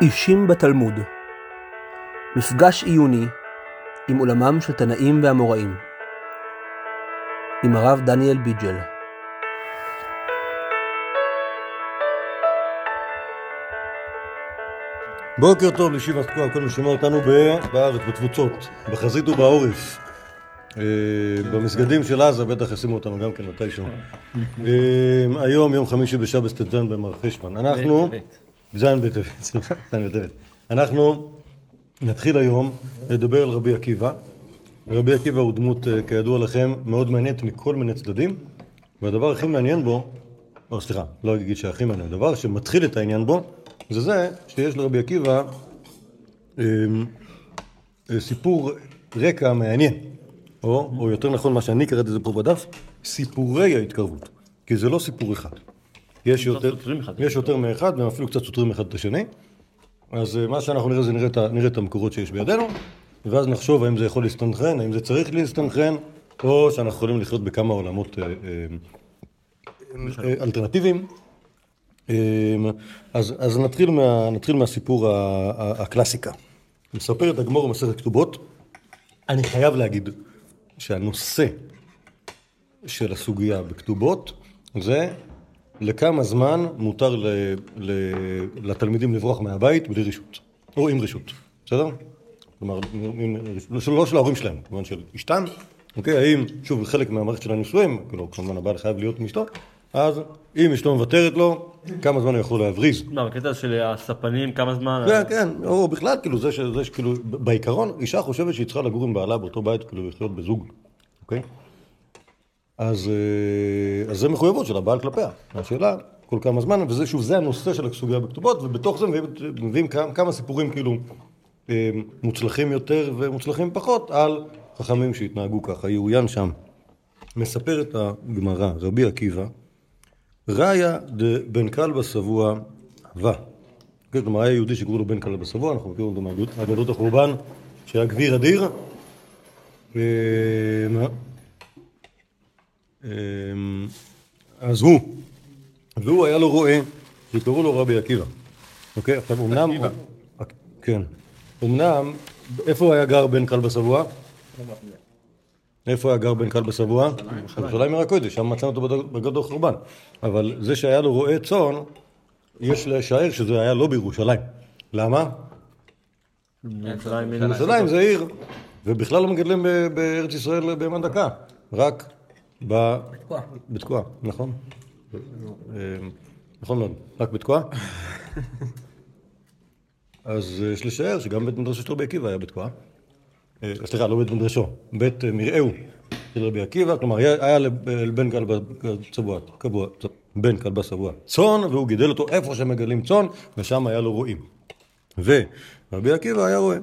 אישים בתלמוד מפגש עיוני עם עולמם של תנאים ואמוראים עם הרב דניאל ביג'ל בוקר טוב לישיבת תקוע, כל מי שומע אותנו ב- בארץ, בתפוצות, בחזית ובעורף. אה, במסגדים של עזה בטח ישימו אותנו גם כן מתישהו. אה, היום יום חמישי בשבס ט"ז במר חשבון. אנחנו... זין בטבת, סליחה, זין בטבת. אנחנו נתחיל היום לדבר על רבי עקיבא. רבי עקיבא הוא דמות, אה, כידוע לכם, מאוד מעניינת מכל מיני צדדים, והדבר הכי מעניין בו, או סליחה, לא אגיד שהכי מעניין, הדבר שמתחיל את העניין בו, זה זה שיש לרבי עקיבא אה, אה, סיפור רקע מעניין, או, או יותר נכון מה שאני קראתי לזה פה בדף, סיפורי ההתקרבות, כי זה לא סיפור אחד. יש יותר, יש יותר מאחד והם אפילו קצת סותרים אחד את השני. אז אה, מה שאנחנו נראה זה נראה את, נראה את המקורות שיש בידינו, ואז נחשוב האם זה יכול להסתנכרן, האם זה צריך להסתנכרן, או שאנחנו יכולים לחיות בכמה עולמות אה, אה, אלטרנטיביים. אה, אז, אז נתחיל, מה, נתחיל מהסיפור הקלאסיקה. מספר את הגמור במסכת כתובות. אני חייב להגיד שהנושא של הסוגיה בכתובות זה לכמה זמן מותר ל, ל, לתלמידים לברוח מהבית בלי רשות, או עם רשות, בסדר? כלומר, לא של- ההורים שלהם, כמובן של אשתם, אוקיי? האם, שוב, חלק מהמערכת של הנישואים, כאילו, כמובן הבעל חייב להיות עם אשתו, אז אם אשתו מוותרת לו, כמה זמן הוא יכול להבריז. מה, בקטע של הספנים, כמה זמן? כן, כן, או בכלל, כאילו, זה ש... זה ש- כאילו, בעיקרון, אישה חושבת שהיא צריכה לגור עם בעלה באותו בית, כאילו, לחיות בזוג, אוקיי? אז, אה, אז זה מחויבות של הבעל כלפיה. השאלה, כל כמה זמן, וזה, שוב, זה הנושא של הסוגיה בכתובות, ובתוך זה מביאים, מביאים כמה, כמה סיפורים, כאילו, אה, מוצלחים יותר ומוצלחים פחות, על חכמים שהתנהגו ככה. יאוין שם. מספר את הגמרא, רבי עקיבא, ראיה דבן כלבא שבוע הווה. כן, כלומר, היה יהודי שקראו לו בן כלבא שבוע, אנחנו מכירים אותו מהגלות החורבן, שהיה גביר אדיר. אה, מה? אה, אז הוא, והוא היה לו רועה, שקראו לו רבי עקיבא. אוקיי, עכשיו אמנם... כן. אמנם, איפה הוא היה גר בן כלבא שבוע? איפה היה גר בן כלבא שבוע? בירושלים עיר הקודש, שם מצאנו אותו בגדול חורבן. אבל זה שהיה לו רועה צאן, יש לשער שזה היה לא בירושלים. למה? ירושלים ירושלים זה עיר, ובכלל לא מגדלים בארץ ישראל בהמה דקה, רק ב... בתקוע, נכון. אה, נכון מאוד, רק בתקוע. אז אה, יש לשער שגם בית מדרשו של רבי עקיבא היה בתקוע. אה, סליחה, לא בית מדרשו, בית מרעהו של רבי עקיבא, כלומר היה היה לב- לבן כלבא צבוע, קבוע, בן כלבא שבוע צאן, והוא גידל אותו איפה שמגדלים צאן, ושם היה לו רועים. ורבי עקיבא היה רועה.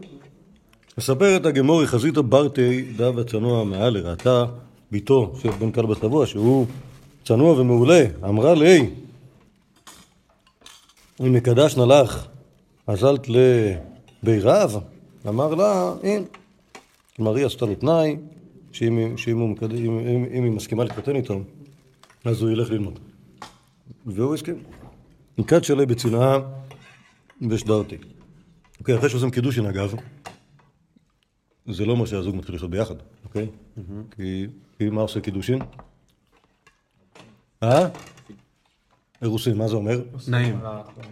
מספרת הגמורי חזיתא ברטי דב הצנוע מעל לרעתה, בתו של בן כלבא שבוע, שהוא צנוע ומעולה, אמרה לי, אם מקדשנה לך, אזלת לביריו? אמר לה, אין. כלומר, היא עשתה לו תנאי, שאם אם- אם- אם היא מסכימה להתחתן איתו, אז הוא ילך ללמוד. והוא הסכים. נקד שלי בצנעה ושדרתי. אוקיי, אחרי שעושים קידושין אגב, זה לא אומר שהזוג מתחיל לחיות ביחד, אוקיי? כי, כי מה עושה קידושין? אה? אירוסין, מה זה אומר? נעים.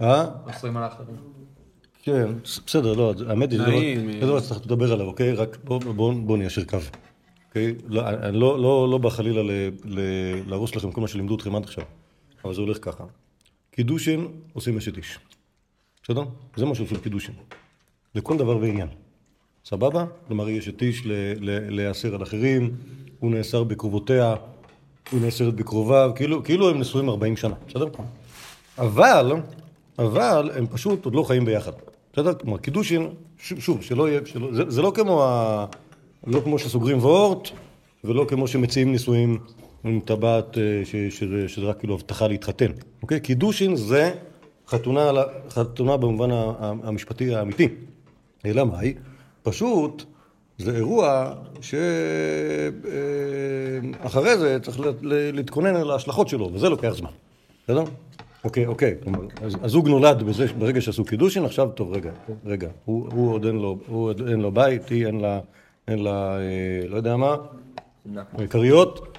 אה? אוסרים על האחרים. כן, בסדר, לא, האמת היא, זה לא- זה דבר שצריך לדבר עליו, אוקיי? רק בואו בוא, בוא ניישר קו. אוקיי? לא, אני לא, לא, לא בא חלילה להרוס לכם כל מה שלימדו אתכם עד עכשיו, אבל זה הולך ככה. קידושין עושים אשת איש. בסדר? זה מה שעושים קידושין. לכל דבר ועניין. סבבה? כלומר, היא אשת איש להיאסר על אחרים, הוא נאסר בקרובותיה, הוא נאסרת בקרוביו, כאילו, כאילו הם נשואים 40 שנה, בסדר? אבל, אבל הם פשוט עוד לא חיים ביחד. בסדר? כלומר, קידושין, ש- שוב, שלא יהיה, שלא, זה, זה לא כמו ה... לא כמו שסוגרים וורט, ולא כמו שמציעים נישואים עם טבעת אה, שזה, רק כאילו הבטחה להתחתן. אוקיי? קידושין זה חתונה, חתונה במובן המשפטי האמיתי. אלא מאי? פשוט זה אירוע שאחרי זה צריך להתכונן על ההשלכות שלו, וזה לוקח זמן. בסדר? אוקיי, אוקיי. הזוג נולד בזה, ברגע שעשו קידושין, עכשיו, טוב, רגע, רגע. הוא, הוא עוד אין לו, הוא עוד אין לו בית, היא אין לה, אין לה, אה, לא יודע מה, אה, כריות.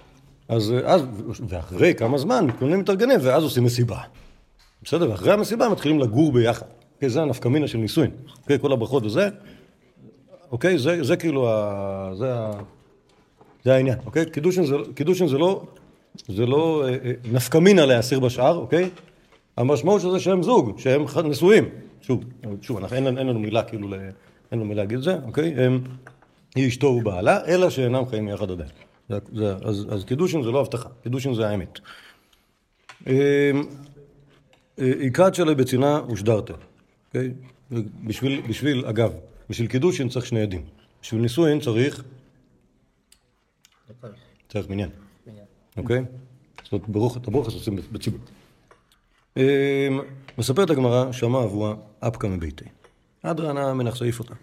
אז, אז, ואחרי כמה זמן מתכוננים מתארגנים, ואז עושים מסיבה. בסדר? ואחרי המסיבה מתחילים לגור ביחד. אוקיי, זה הנפקמינה של נישואין. אוקיי, כל הברכות וזה. אוקיי, זה, זה כאילו, ה, זה, ה, זה העניין. אוקיי, קידושין זה, קידושין זה לא, זה לא אה, אה, נפקמינה להסיר בשאר, אוקיי? המשמעות של זה שהם זוג, שהם נשואים. שוב, שוב, אנחנו, אין, אין לנו מילה כאילו, ל- אין לנו מילה להגיד את זה, אוקיי? הם, היא אשתו ובעלה, אלא שאינם חיים יחד עדיין. זה, זה, אז, אז קידושין זה לא הבטחה, קידושין זה האמת. אמ, אה, עיקת שלה בצינה ושדרתה, אוקיי? בשביל, בשביל, אגב, בשביל קידושין צריך שני עדים. בשביל נישואין צריך, צריך מניין, אוקיי? זאת אומרת, ברוך, את הברוך עושים בציבור. אמ, מספרת הגמרא, שמע אבוה אפקא מביתי. אדרא הנאה מנח סעיף אותה.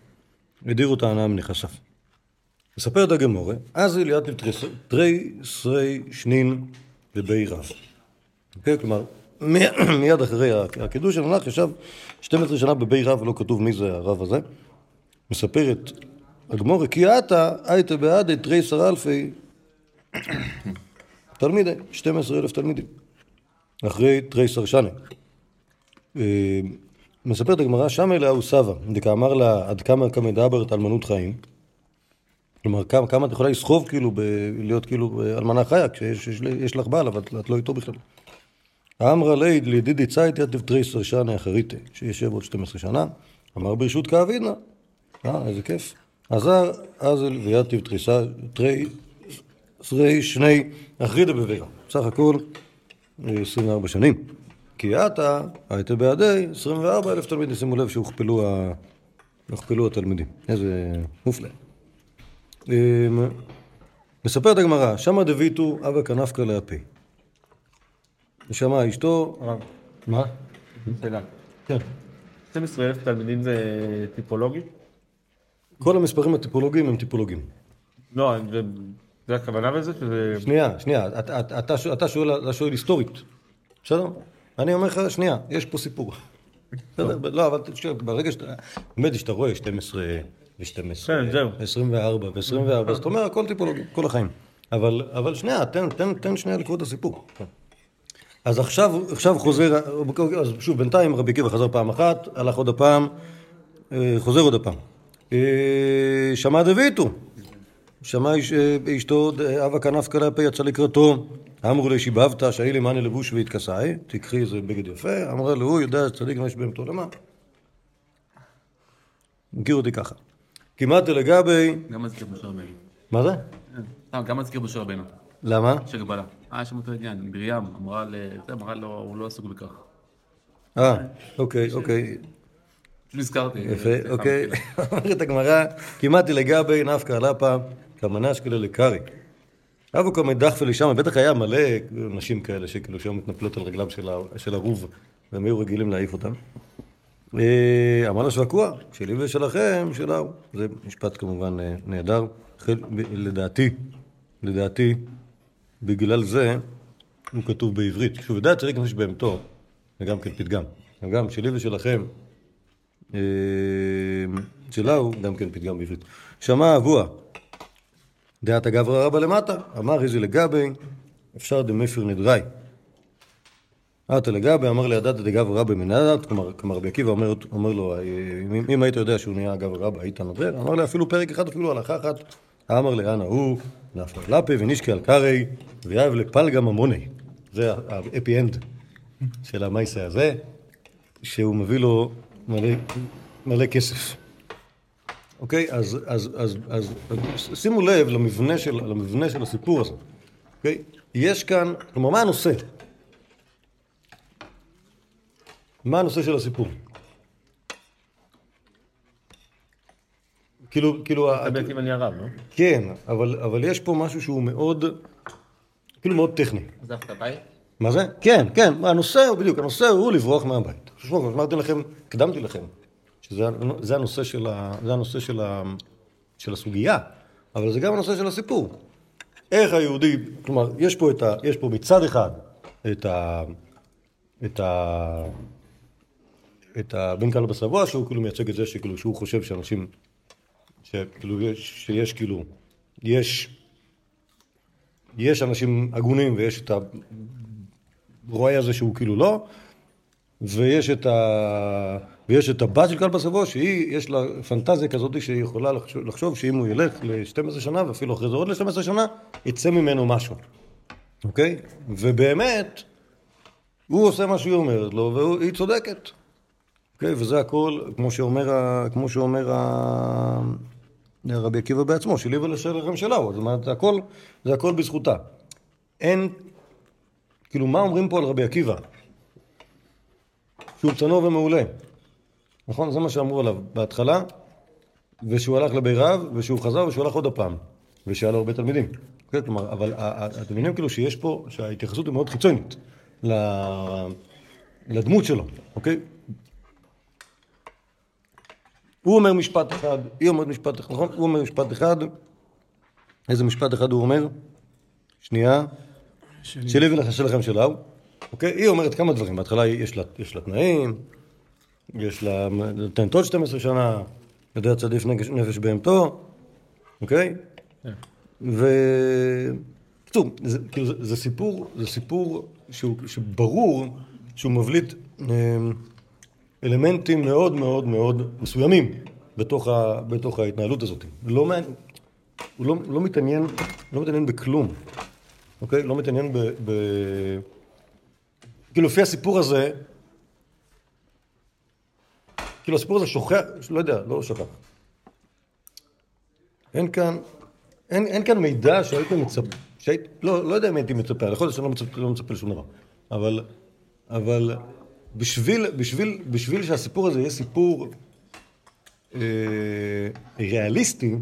הדירו את ההנאה מנכסיו. מספרת הגמורה, אז אליאת תרי שרי שנין בבי רב. אוקיי? כלומר, מיד אחרי הקידוש של המלאך ישב 12 שנה בבי רב, לא כתוב מי זה הרב הזה. מספרת הגמורה, כי עתה הייתה בעד תרי שר אלפי תלמידי, 12 אלף תלמידים. אחרי תרי שר שנה. אה, מספרת הגמרא, שם אליה סבא, דקאמר לה, עד כמה כמה דברת אלמנות חיים. כלומר, כמה, כמה את יכולה לסחוב כאילו, ב, להיות כאילו אלמנה חיה, כשיש יש, יש לך בעל, אבל את, לא איתו בכלל. אמרה ליד לידידי צייט יתב תריסר שנה אחריתה, שישב עוד 12 שנה, אמר ברשות כאבינה. אה, איזה כיף. עזר אזל ויתב תריסה, תרי, שרי שני אחרידה בבירה. בסך הכל אה, 24 שנים. כי עתה הייתה בידי 24 אלף תלמידים, שימו לב שהוכפלו ה- הוכפלו התלמידים. איזה מופלא. אמ, מספרת הגמרא, שמה דביתו אבא כנפקא להפי. ושמע אשתו... הרב, מה? שאלה. כן. 12,000 תלמידים זה טיפולוגי? כל המספרים הטיפולוגיים הם טיפולוגיים. לא, זה- הכוונה בזה שזה... שנייה, שנייה, אתה- אתה- אתה שואל- אתה שואל היסטורית, בסדר? אני אומר לך, שנייה, יש פה סיפור. בסדר? לא, אבל ברגע שאתה, באמת, שאתה רואה 12 ו-12, כן, זהו. 24 ו-24, אז אתה אומר, הכל טיפולוגי, כל החיים. אבל, אבל שנייה, תן, תן, תן שנייה לקרוא את הסיפור. אז עכשיו, עכשיו חוזר, אז שוב, בינתיים רבי עקיבא חזר פעם אחת, הלך עוד הפעם, אה, חוזר עוד הפעם. אה, שמע דביתו, שמע אה, אשתו אבא כנף כלפי יצא לקראתו, אמרו לי שיבבת שהיא לי מאני לבוש והתכסאי, תקחי איזה בגד יפה, אמרה לו הוא יודע צדיק מה יש באמתו למה. מכיר אותי ככה. כמעט לגבי, גם מזכיר משה רבנו. מה זה? סתם, גם מזכיר משה רבנו. למה? שגבלה. אה, יש שם אותו עניין. מרים אמרה לו, הוא לא עסוק בכך. אה, אוקיי, אוקיי, נזכרתי. יפה, אוקיי. אומרת הגמרא, כמעט לגבי נפקא לפה, כמנש כאלה לקרי. אבו כמה דחפה לשם, בטח היה מלא נשים כאלה שכאילו שהיו מתנפלות על רגליו של הרוב, והם היו רגילים להעיף אותם. אה, אמר לה שבקוע, שלי ושלכם, שלה. זה משפט כמובן אה, נהדר. לדעתי, לדעתי, בגלל זה הוא כתוב בעברית. שוב, יודע צדיק נפש בהמתו, זה גם כן פתגם. גם שלי ושלכם, שלה הוא גם כן פתגם בעברית. שמע אבוה, דעת הגברא רבא למטה, אמר איזה לגבי, אפשר דמפר נדרי. אתא לגביה, אמר ליה אדעתא דגברא רבא מי נדרת, כלומר, רבי עקיבא אומר, אומר לו, אה, אם, אם היית יודע שהוא נהיה גברא רבא, היית נודר, אמר ליה אפילו פרק אחד, אפילו הלכה אחת, אמר ליה אנא הוא, נפל על אפיה ונשקיה על כרעיה, ויהיב ליה פלגא ממוניה. זה ה happy end של המעשה הזה, שהוא מביא לו מלא, מלא כסף. אוקיי? אז, אז, אז, אז, אז שימו לב למבנה של, למבנה של הסיפור הזה. אוקיי? יש כאן, כלומר, מה הנושא? מה הנושא של הסיפור? כאילו, כאילו, בעצם אני הרב, לא? כן, אבל, אבל יש פה משהו שהוא מאוד, כאילו מאוד טכני. עזב את הבית? מה זה? כן, כן, הנושא הוא בדיוק, הנושא הוא לברוח מהבית. תשמעו, אמרתי לכם, הקדמתי לכם, שזה זה הנושא, של, ה, זה הנושא של, ה, של הסוגיה, אבל זה גם הנושא של הסיפור. איך היהודי, כלומר, יש פה, ה, יש פה מצד אחד את, ה, את ה... את הבן קהל בסבוע, שהוא כאילו מייצג את זה שכאילו שהוא חושב שאנשים, שכאילו יש, שיש כאילו, יש, יש אנשים הגונים ויש את הרועה הזה שהוא כאילו לא, ויש את, ה... ויש את הבת של כלב בסבו, שהיא, יש לה פנטזיה כזאת שהיא יכולה לחשוב, לחשוב שאם הוא ילך ל-12 שנה, ואפילו אחרי זה עוד ל-12 שנה, יצא ממנו משהו, אוקיי? ובאמת, הוא עושה מה שהיא אומרת לו, והיא צודקת. אוקיי? וזה הכל, כמו שאומר. כמו שאומר ה... רבי עקיבא בעצמו, שלי ולשלכם שלה, זאת אומרת, הכל, זה הכל בזכותה. אין, כאילו, מה אומרים פה על רבי עקיבא? שהוא צנוע ומעולה. נכון? זה מה שאמרו עליו בהתחלה, ושהוא הלך לביריו, ושהוא חזר, ושהוא הלך עוד הפעם, ושהיה לו הרבה תלמידים. כן, כלומר, אבל אתם מבינים כאילו שיש פה, שההתייחסות היא מאוד חיצונית לדמות שלו, אוקיי? הוא אומר משפט אחד, היא אומרת משפט אחד, נכון? הוא אומר משפט אחד, איזה משפט אחד הוא אומר? שנייה. שלי ולחשב לכם שלה, אוקיי? היא אומרת כמה דברים, בהתחלה יש לה, יש לה תנאים, יש לה, נותנת עוד 12 שנה, יודע צדיף נפש בהמתו, אוקיי? ו... בקיצור, זה, כאילו, זה, זה סיפור, זה סיפור שהוא, שברור שהוא מבליט אה, אלמנטים מאוד מאוד מאוד מסוימים בתוך, ה, בתוך ההתנהלות הזאת. לא, הוא לא, לא, מתעניין, לא מתעניין בכלום, אוקיי? לא מתעניין ב... ב כאילו לפי הסיפור הזה, כאילו הסיפור הזה שוכח, לא יודע, לא שוכח. אין כאן, אין, אין כאן מידע שהייתי מצפה, שהיית, לא, לא יודע אם הייתי מצפה, יכול להיות שאני לא מצפה, לא מצפה לשום דבר, אבל, אבל בשביל, בשביל, בשביל שהסיפור הזה יהיה סיפור אה, ריאליסטי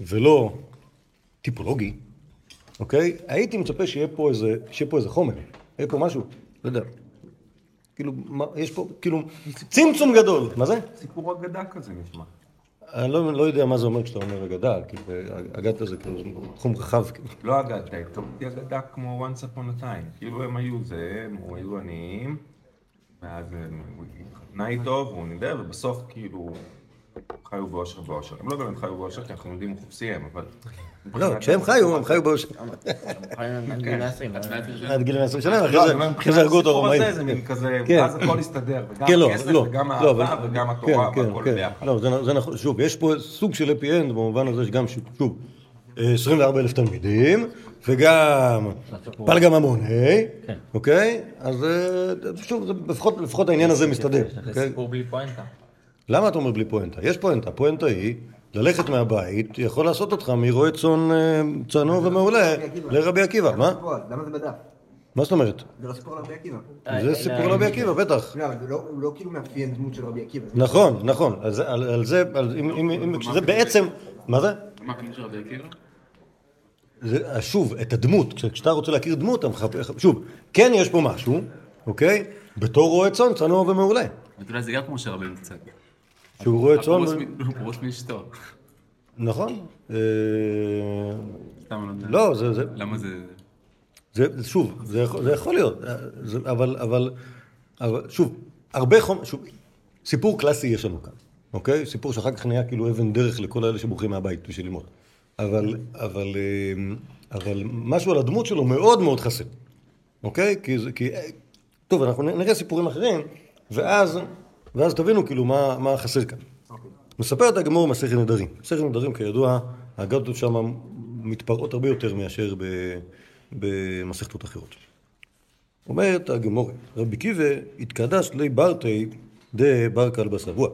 ולא טיפולוגי, אוקיי? הייתי מצפה שיהיה פה איזה, שיהיה פה איזה חומר, יהיה פה משהו, לא יודע. כאילו, מה, יש פה, כאילו, צמצום גדול. מה זה? סיפור אגדה כזה נשמע. אני לא, לא יודע מה זה אומר כשאתה אומר אגדה, כי אגדה זה כאילו תחום רחב. לא אגדה, היא אגדה כמו once upon a time. כאילו הם היו זה, הם היו עניים, ואז הוא התחתנה איתו והוא נידל, ובסוף כאילו חיו באושר באושר. הם לא באמת חיו באושר, כי אנחנו יודעים חופשיהם, אבל... לא, כשהם חיו, הם חיו באושר. עד גיל 120. עד גיל 120 שנה, אחרי זה הרגו אותו הרומאים. זה מין כזה, כן. ואז הכל הסתדר, וגם כן, לא, הכסף, לא, וגם לא, האהבה, וגם כן, התורה, כן, והכל כן. ביחד. לא, זה- נכון, שוב, יש פה סוג של happy end במובן הזה שגם, שוב, אה, 24 אלף תלמידים, וגם פלגה ממוני, אוקיי? אז אה, שוב, לפחות העניין הזה מסתדר. זה אוקיי? סיפור בלי פואנטה. למה אתה אומר בלי פואנטה? יש פואנטה. פואנטה היא, ללכת מהבית יכול לעשות אותך מרועה צאן אה, צנוע ומעולה לרבי עקיבא. מה? למה זה בדף? מה זאת אומרת? זה לא סיפור על רבי עקיבא. זה סיפור על רבי עקיבא, בטח. לא, לא- הוא לא כאילו מאפיין דמות של רבי עקיבא. נכון, נכון. על זה, זה, בעצם, מה זה? מה הקטע של רבי עקיבא? זה? שוב, את הדמות, כש- כשאתה רוצה להכיר דמות, אתה שוב, כן יש פה משהו, אוקיי? בתור רועה צאן, צנוע ומעולה. אבל אולי זה גם כמו של רבנו קצת. שהוא רועה צאן, הוא פרוס מאשתו. נכון. אה, לא. לא, זה, למה זה... שוב, זה, יכול- להיות, אה, אבל, אבל, אבל, שוב, הרבה חומר, שוב, סיפור קלאסי יש לנו כאן, אוקיי? סיפור שאחר כך נהיה כאילו אבן דרך לכל אלה שבורחים מהבית בשביל ללמוד. אבל, אבל, אה, אבל משהו על הדמות שלו מאוד מאוד חסר, אוקיי? כי, כי, אה, טוב, אנחנו נראה סיפורים אחרים, ואז, ואז תבינו כאילו מה, מה חסר כאן. מספרת הגמור מסכת נדרים. מסכת נדרים, כידוע, האגדות שם מתפרעות הרבה יותר מאשר ב, במסכתות אחרות. אומרת הגמורת, רבי קיבה התקדש לי ברטי דה בר כלבא שבוע.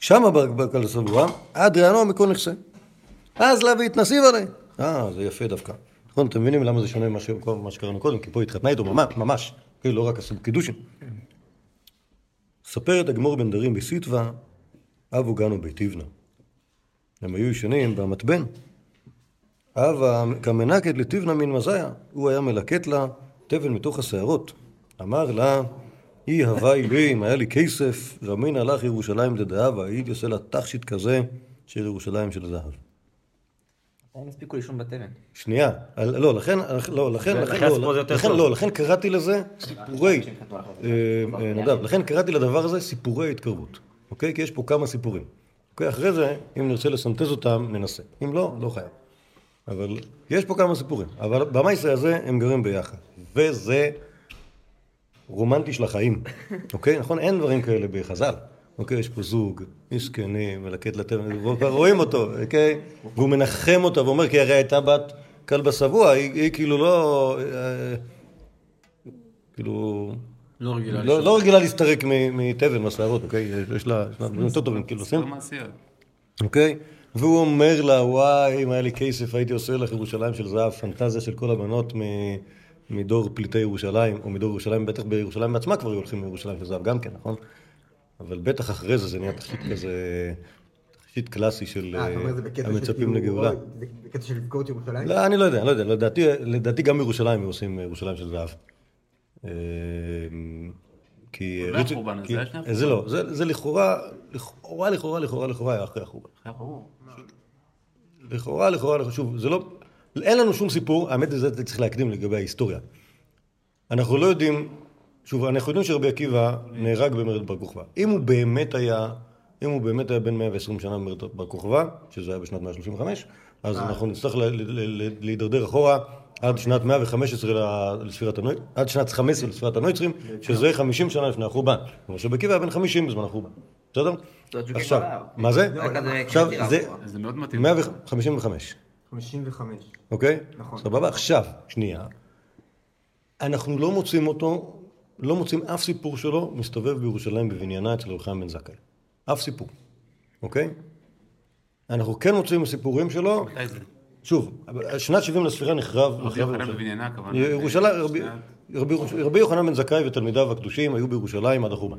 שמה בר בר כלבא שבוע, עד רענו מכל נכסה. אז לה והתנסיב עלי. אה, זה יפה דווקא. נכון, אתם מבינים למה זה שונה ממה שקראנו קודם? כי פה התחתנה איתו ממש, ממש. כן, לא רק עשו קידושין. ספרת הגמור בן דרים בסיטווה, אבו גנו בית יבנה. הם היו ישנים במתבן. אבא כמנקת לטיבנה מן מזיה, הוא היה מלקט לה תבן מתוך השערות. אמר לה, היא הווי לי, אם היה לי כסף, רמין הלך ירושלים דדאבה, הייתי עושה לה תכשיט כזה של ירושלים של זהב. הם הספיקו לישון בתבן. שנייה, לא, לכן, לא, לכן, לכן לא, לכן. לא, לכן קראתי לזה סיפורי, אה, אה, נדב, לכן קראתי לדבר הזה סיפורי התקרבות, אוקיי? כי יש פה כמה סיפורים. אוקיי? אחרי זה, אם נרצה לסנטז אותם, ננסה. אם לא, לא חייב. אבל יש פה כמה סיפורים. אבל במייסר הזה הם גרים ביחד. וזה רומנטי של החיים, אוקיי? נכון? אין דברים כאלה בחז"ל. אוקיי, יש פה זוג, מסכנים, מלקט לטבע, רואים אותו, אוקיי? והוא מנחם אותה ואומר, כי הרי הייתה בת כלבה שבוע, היא, היא כאילו לא... אה, כאילו... לא רגילה לא, לא רגילה להסתרק מ- מתבן, מהשערות, אוקיי? יש לה יש לה דברים יותר טובים, כאילו, עושים, מעשיות. אוקיי? והוא אומר לה, וואי, אם היה לי כסף הייתי עושה לך ירושלים של זהב, פנטזיה של כל הבנות מ... מדור פליטי ירושלים, או מדור ירושלים, בטח בירושלים בעצמה כבר היו הולכים לירושלים של זהב גם כן, נכון? אבל בטח אחרי זה זה נהיה תכשיט כזה, תכשיט קלאסי של אה, זה אה, המצפים כאילו, לגאולה. זה בקטע של לבכור את ירושלים? לא, אני לא יודע, לא יודע, לדעתי, לדעתי גם בירושלים הם עושים ירושלים של זהב. אה, כי... לא החורבן הזה, היה שני זה לא, זה זה לכאורה, לכאורה, לכאורה, לכאורה, לכאורה היה אחרי החורבן. לכאורה, לכאורה, שוב, זה לא... אין לנו שום סיפור, האמת היא, זה צריך להקדים לגבי ההיסטוריה. אנחנו לא יודעים, שוב, אנחנו יודעים שרבי עקיבא נהרג במרד בר כוכבא. אם הוא באמת היה, אם הוא באמת היה בן 120 שנה במרד בר כוכבא, שזה היה בשנת 135, אז אנחנו נצטרך להידרדר אחורה עד שנת 115 ל- לספירת הנויצרים, עד שנת 15 לספירת הנויצרים, שזה 50 שנה לפני החורבן. כלומר שרבי עקיבא היה בן 50 בזמן החורבן. בסדר? עכשיו. מה זה? עכשיו, זה. זה מאוד מתאים. 155. 55. אוקיי? נכון. סבבה? עכשיו, שנייה. אנחנו לא מוצאים אותו, לא מוצאים אף סיפור שלו מסתובב בירושלים בבניינה אצל חיים בן זכאי. אף סיפור. אוקיי? אנחנו כן מוצאים סיפורים שלו? שוב, שנת 70 לספירה נחרב, רבי יוחנן ירושלים. בבניינה, הכוונה. ירושלים, רבי- יוחנן בן זכאי ותלמידיו הקדושים היו בירושלים עד החורבן.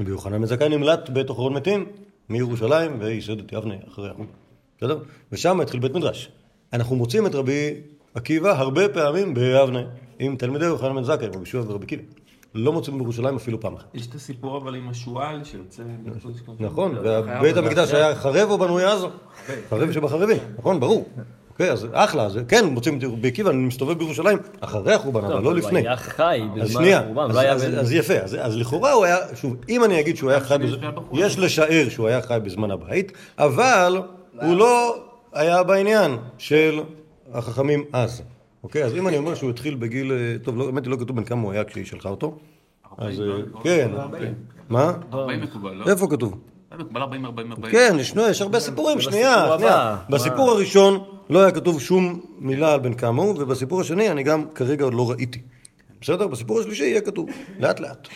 רבי יוחנן בן זכאי נמלט בתוך ארון מתים מירושלים וייסד את יבנה אחרי החורבן. בסדר? ושם התחיל בית מדרש. אנחנו מוצאים את רבי עקיבא הרבה פעמים ביבנה עם תלמידי יוחנן בן זכאי, רבי יהושע ורבי עקיבא. לא מוצאים בירושלים אפילו פעם אחת. יש את הסיפור אבל עם השועל שיוצא... נכון, ובית המקדש היה חרב או בנוי אז? חרב שבחרבים, נכון, ברור. אוקיי, אז אחלה, זה כן, מוצאים את רבי עקיבא, אני מסתובב בירושלים אחרי החורבן, אבל לא לפני. הוא היה חי אז בזמן החורבן, אז, לא היה אז. אז יפה, אז, אז לכאורה הוא היה, שוב, אם אני אגיד שהוא היה חי. היה בחור. יש לשער שהוא היה חי בזמן הבית, אבל הוא לא היה בעניין של החכמים אז. אוקיי, אז אם אני אומר שהוא התחיל בגיל, אה, טוב, לא, האמת היא לא כתוב בן כמה הוא היה כשהיא שלחה אותו, אז אה, כן, מה? 40 מקובל, לא? איפה כתוב? מקובל 40, 40, 40. כן, ישנו, יש הרבה סיפורים, שנייה, בסיפור שנייה. הבא. בסיפור הראשון לא היה כתוב שום מילה על בן כמה הוא, ובסיפור השני אני גם כרגע עוד לא ראיתי. בסדר? בסיפור השלישי יהיה כתוב, לאט לאט.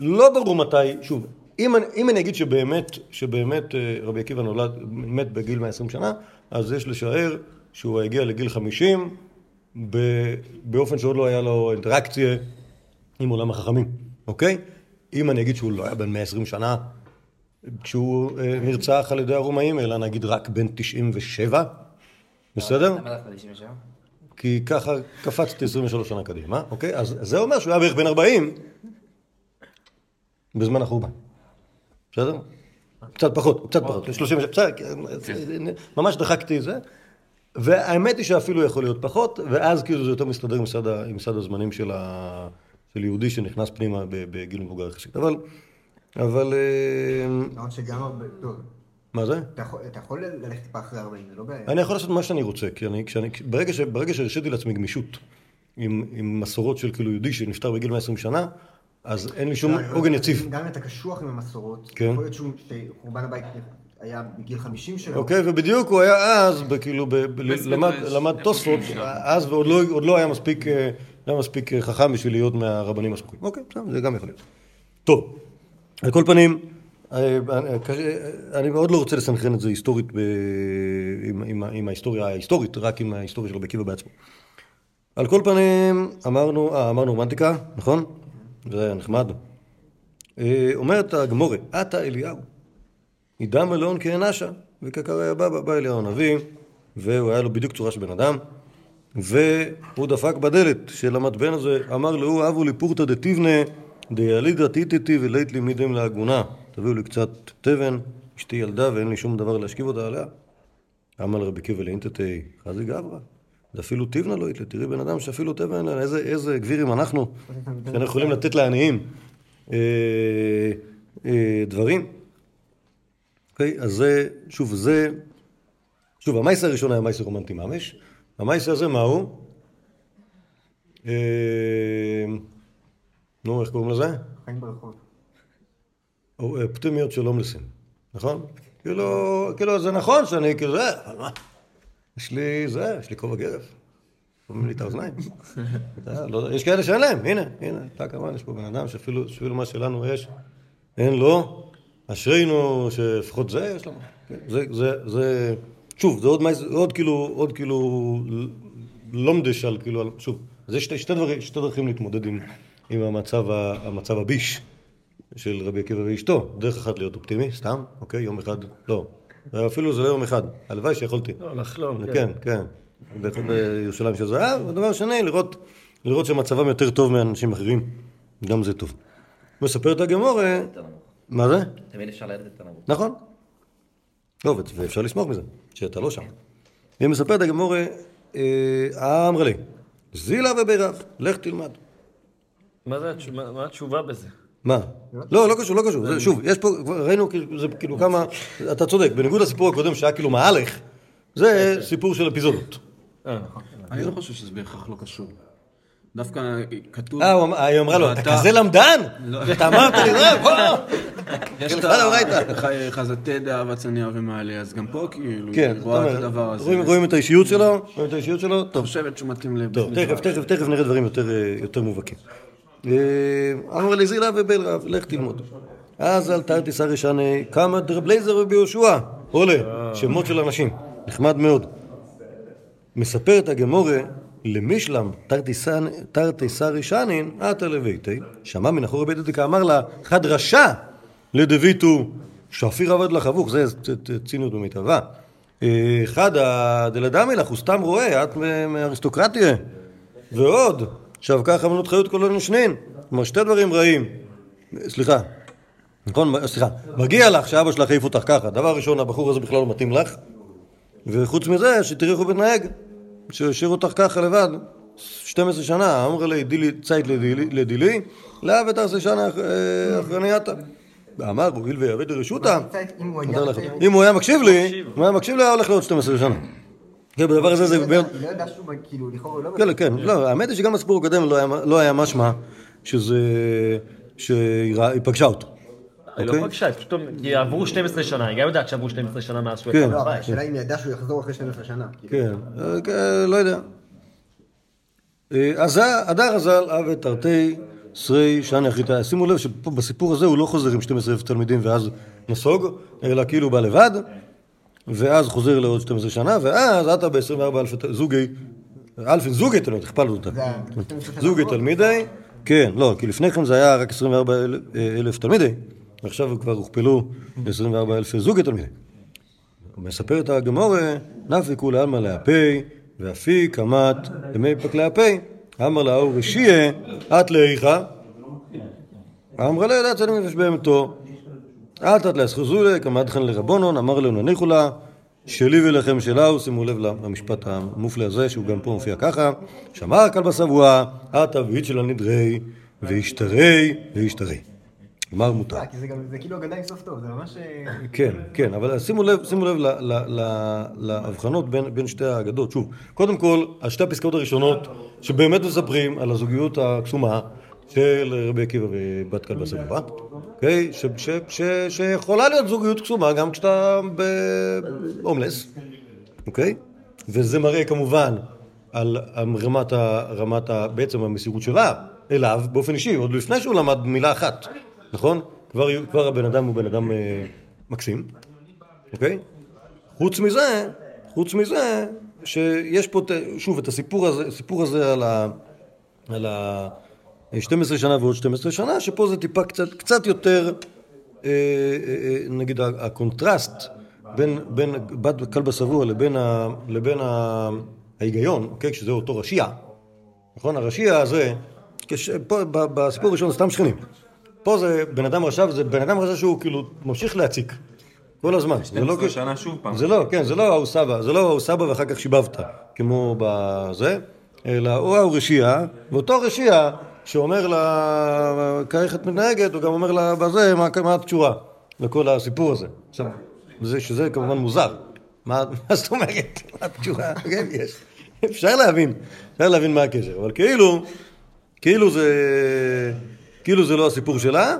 לא ברור מתי, שוב, אם אני, אם אני אגיד שבאמת, שבאמת אה, רבי עקיבא נולד, מת בגיל 120 שנה, אז יש לשער שהוא הגיע לגיל 50 ב, באופן שעוד לא היה לו אינטראקציה עם עולם החכמים, אוקיי? אם אני אגיד שהוא לא היה בן 120 שנה כשהוא אה, נרצח על ידי הרומאים, אלא נגיד רק בן 97, בסדר? למה דווקא 97? כי ככה קפצתי 23 שנה קדימה, אוקיי? אז זה אומר שהוא היה בערך בן 40 בזמן החורבן. בסדר? קצת פחות, קצת פחות, 37, בסדר, ממש דחקתי את זה. והאמת היא שאפילו יכול להיות פחות, ואז כאילו זה יותר מסתדר עם סד, עם סד הזמנים של, ה, של יהודי שנכנס פנימה בגיל מבוגר יחסית. אבל, אבל, אה, למרות שגם הרבה... טוב, מה זה? אתה יכול- אתה יכול ללכת טיפה אחרי 40, זה לא בעיה. אני יכול לעשות מה שאני רוצה, כי אני, כשאני, ברגע, ש, ברגע שהרשיתי לעצמי גמישות עם, עם מסורות של כאילו יהודי שנפטר בגיל 120 שנה, אז אין לי שום עוגן יציב. גם אם אתה קשוח עם המסורות, כן. יכול להיות שהוא- שחורבן הבית היה בגיל 50 שלו. אוקיי, ובדיוק הוא היה אז, בית למד, תוספות, שם. אז ועוד לא, לא היה מספיק, אה, לא היה מספיק אה, חכם בשביל להיות מהרבנים הסמוכים. אוקיי, בסדר, זה גם יכול להיות. טוב, על כל פנים, אה, אה, אני מאוד לא רוצה לסנכרן את זה היסטורית ב, עם, עם, עם ההיסטוריה ההיסטורית, רק עם ההיסטוריה של רבי עקיבא בעצמו. על כל פנים, אמרנו, אה, אמרנו רומנטיקה, נכון? זה היה נחמד. אה, אומרת הגמורה, עתה אליהו. עידה מלאון כאנשה, וכקרא היה בא, בא אליהו הנביא, והוא היה לו בדיוק צורה של בן אדם, והוא דפק בדלת של המתבן הזה, אמר לו, אבו לי פורתא דתיבנה, דיאלידא טיטטי ולית לי מידם לעגונה. תביאו לי קצת תבן, אשתי ילדה ואין לי שום דבר להשכיב אותה עליה. אמר לרבי עקיבא לאינטתי, חזי גברא. ואפילו תבנה לא יתלה, תראי בן אדם שאפילו אין לה, איזה, איזה גבירים אנחנו, שאנחנו יכולים לתת לעניים אה, אה, דברים. אוקיי, אז זה, שוב, זה, שוב, המייסה הראשון היה מייסה רומנטי ממש, המייסה הזה מהו? אה, נו, איך קוראים לזה? חיים ברחוב. או, אה, של הומלסים, נכון? כאילו, כאילו זה נכון שאני כאילו זה, אבל מה? יש לי זה, יש לי כובע גרב. שומעים לי את האוזניים. לא יש כאלה שאין להם, הנה, הנה, אתה כמובן, יש פה בן אדם שאפילו מה שלנו יש, אין לו, אשרינו שלפחות זה יש לנו. זה, זה, זה, שוב, זה עוד, מייס- עוד כאילו, עוד כאילו לומדש על כאילו, על- שוב, אז יש שתי, שתי, דברים, שתי דרכים להתמודד עם, עם המצב, ה- המצב הביש של רבי עקיבא ואשתו. דרך אחת להיות אופטימי, סתם, אוקיי, יום אחד, לא. אפילו זה לא יום אחד, הלוואי שיכולתי. לא, לחלום, כן. כן, כן. בירושלים של זהב. ודבר שני, לראות, לראות שמצבם יותר טוב מאנשים אחרים, גם זה טוב. מספרת הגמורה, יותר נמוך. מה זה? תמיד אפשר לרדת יותר נמוך. נכון. לא, ו- ואפשר לסמוך מזה, שאתה לא שם. היא מספרת הגמורה, אה, אמרה לי, זילה ובירב, לך תלמד. מה התשובה בזה? מה? לא, לא קשור, לא קשור. שוב, יש פה, כבר ראינו, כאילו, זה כאילו כמה, אתה צודק, בניגוד לסיפור הקודם שהיה כאילו מהלך, זה סיפור של אפיזודות. אה, אני לא חושב שזה בהכרח לא קשור. דווקא כתוב... אה, היא אמרה לו, אתה כזה למדן? אתה אמרת לי, זה, בוא! יש את הביתה. ה- חזתי דאבה צנע ומעלה, אז גם פה כאילו, כן, רואה את הדבר הזה. רואים- רואים את האישיות שלו? רואים את האישיות שלו? טוב, חושבת שהוא מתאים לבית טוב, תכף, תכף, תכף נראה דברים יותר, אה, יותר מובהקים. אה, אמר לי זילה ובל רב, לך תלמוד. אז אל תרתי שרי שני, כמה דרבלייזר וביהושע. עולה, שמות של אנשים, נחמד מאוד. מספרת הגמורה למישלם שרי שנין, עתה לביתי, שמע מן אחורי בית דקה, אמר לה, חד רשע לדביתו, שפיר עבד לך אבוך, זה ציניות במיטבה. חד הדלדמי לך, הוא סתם רואה, את מאריסטוקרטיה. ועוד, ככה אמנות חיות כל אלה שנין. כלומר, שתי דברים רעים. סליחה, נכון? סליחה. מגיע לך שאבא שלך העיף אותך ככה. דבר ראשון, הבחור הזה בכלל לא מתאים לך. וחוץ מזה, שתראי איך הוא מתנהג. שהשאיר אותך ככה לבד. 12 שנה, אמר לי, דילי צייט לדילי, לדילי, לאו ותעשה שנה אה, אחרנייתה. אמר, הואיל ויעבד לרשותה, אם הוא היה... מקשיב לי, אם הוא היה מקשיב לי, היה הולך לעוד 12 שנה. כן, בדבר הזה זה... היא לא ידעה שהוא, כאילו, לכאורה הוא לא... כן, כן, לא, האמת היא שגם בסיפור הקודם לא היה- לא היה משמע שזה... שהיא פגשה אותו. לא אוקיי? פגשה, היא פשוט עברו 12 שנה, היא גם יודעת שעברו 12 שנה מאז שהוא כן. יצא לא. השאלה אם היא ידעה שהוא יחזור אחרי 12 שנה. כן, אה, כן, לא יודע. אה, אז הדר הז"ל אבי תרתי שרי שני אחריתה. שימו לב שפה בסיפור הזה הוא לא חוזר עם 12,000 תלמידים ואז נסוג, אלא כאילו הוא בא לבד, ואז חוזר לעוד 12 שנה, ואז עתה ב-24 אלף זוגי, אלפין זוגי תלמידי, הכפלנו אותה. זה ה- 12 שנה זוגי. תלמידי, כן, לא, כי לפני כן זה היה רק 24 אלף- אלף תלמידי, ועכשיו כבר הוכפלו ל-24 אלף זוגי תלמידי. מספרת הגמורה, נפי כולי עלמא להפי, ואפי קמת למי פק להפי. אמר לה אור רשייה, את לאיכה. אמרה לה ידעת שאני נפש בהמתו. אל תת להסחזולי, קמת חן לרבונון, אמר לו נניחו לה, שלי ולכם שלה, שימו לב למשפט המופלא הזה, שהוא גם פה מופיע ככה, שמר כלבא שבוע, את אבית של הנדרי, וישתרי, וישתרי. גמר מותר. אה, זה כאילו אגדה עם סוף טוב, זה ממש... אה, כן, כן, אבל שימו לב, שימו להבחנות בין, שתי האגדות. שוב, קודם כל, השתי הפסקאות הראשונות שבאמת מספרים על הזוגיות הקסומה של רבי עקיבא ובת כלבא סבבה, אוקיי? שיכולה להיות זוגיות קסומה גם כשאתה בהומלס, אוקיי? וזה מראה כמובן על רמת, בעצם המסירות שלה אליו באופן אישי, עוד לפני שהוא למד מילה אחת, נכון? כבר, כבר הבן אדם הוא בן אדם אה, מקסים, אוקיי? חוץ מזה, חוץ מזה, שיש פה, שוב, את הסיפור הזה, הסיפור הזה על ה... על ה... 12 שנה ועוד 12 שנה, שפה זה טיפה קצת, קצת יותר, אה, אה, אה, נגיד, הקונטרסט בין, בין בת כלבא לבין, ה, לבין ה, ההיגיון, אוקיי? שזה אותו רשיע, נכון? הרשיע הזה, כש, פה, בסיפור הראשון סתם שכנים. פה זה בן אדם רשע, וזה בן אדם רשע שהוא כאילו ממשיך להציק כל הזמן. זה לא 12 כ- שנה שוב פעם. זה לא, כן, זה לא ההוא סבא, זה לא ההוא סבא ואחר כך שיבבת, כמו בזה, אלא הוא ההוא רשיעה, ואותו רשיעה שאומר לה, כאיך את מתנהגת, הוא גם אומר לה בזה, מה, מה את קשורה לכל הסיפור הזה. עכשיו, זה, שזה כמובן מוזר. מה, מה זאת אומרת? מה את קשורה? כן, יש. אפשר להבין, אפשר להבין מה הקשר, אבל כאילו, כאילו זה, כאילו זה לא הסיפור שלה,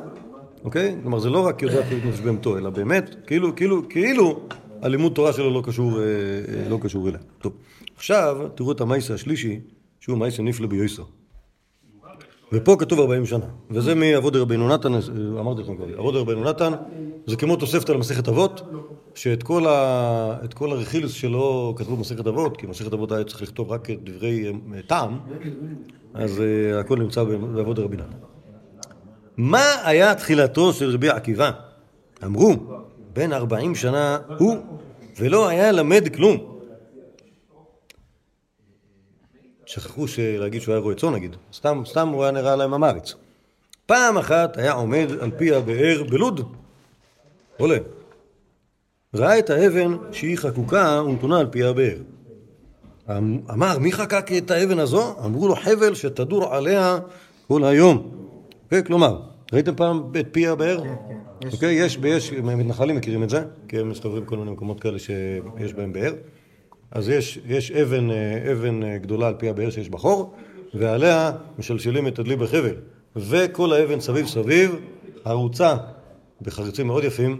אוקיי? כלומר, זה לא רק יודעת להיות נפש בהמתו, אלא באמת, כאילו, כאילו, כאילו, הלימוד תורה שלו לא קשור, אה, אה, לא קשור אליה. טוב, עכשיו, תראו את המייסה השלישי, שהוא מייסה נפלא ביוסו. ופה כתוב 40 שנה, וזה מעבוד רבינו נתן, אה, אמרתי לכם קודם, עבוד רבינו נתן, זה כמו תוספתא למסכת אבות, שאת כל, ה, כל הרכילוס שלו כתבו במסכת אבות, כי מסכת אבות היה צריך לכתוב רק דברי טעם, אז הכל נמצא בעבוד רבי נתן. מה היה תחילתו של רבי עקיבא? אמרו, בן ארבעים שנה הוא, ולא היה למד כלום. שכחו להגיד שהוא היה רועה צאן נגיד, סתם, סתם הוא היה נראה להם המריץ. פעם אחת היה עומד על פי הבאר בלוד, עולה. ראה את האבן שהיא חקוקה ונתונה על פי הבאר. אמ- אמר, מי חקק את האבן הזו? אמרו לו, חבל שתדור עליה כל היום. כלומר, ראיתם פעם את פי הבאר? אוקיי, יש, יש, מתנחלים מכירים את זה, כי הם מסתובבים בכל מיני מקומות כאלה שיש בהם באר. אז יש, יש אבן, אה, אבן אה, גדולה על פי הבאר שיש בחור, ועליה משלשלים את הדלי בחבל. וכל האבן סביב סביב, ערוצה בחריצים מאוד יפים,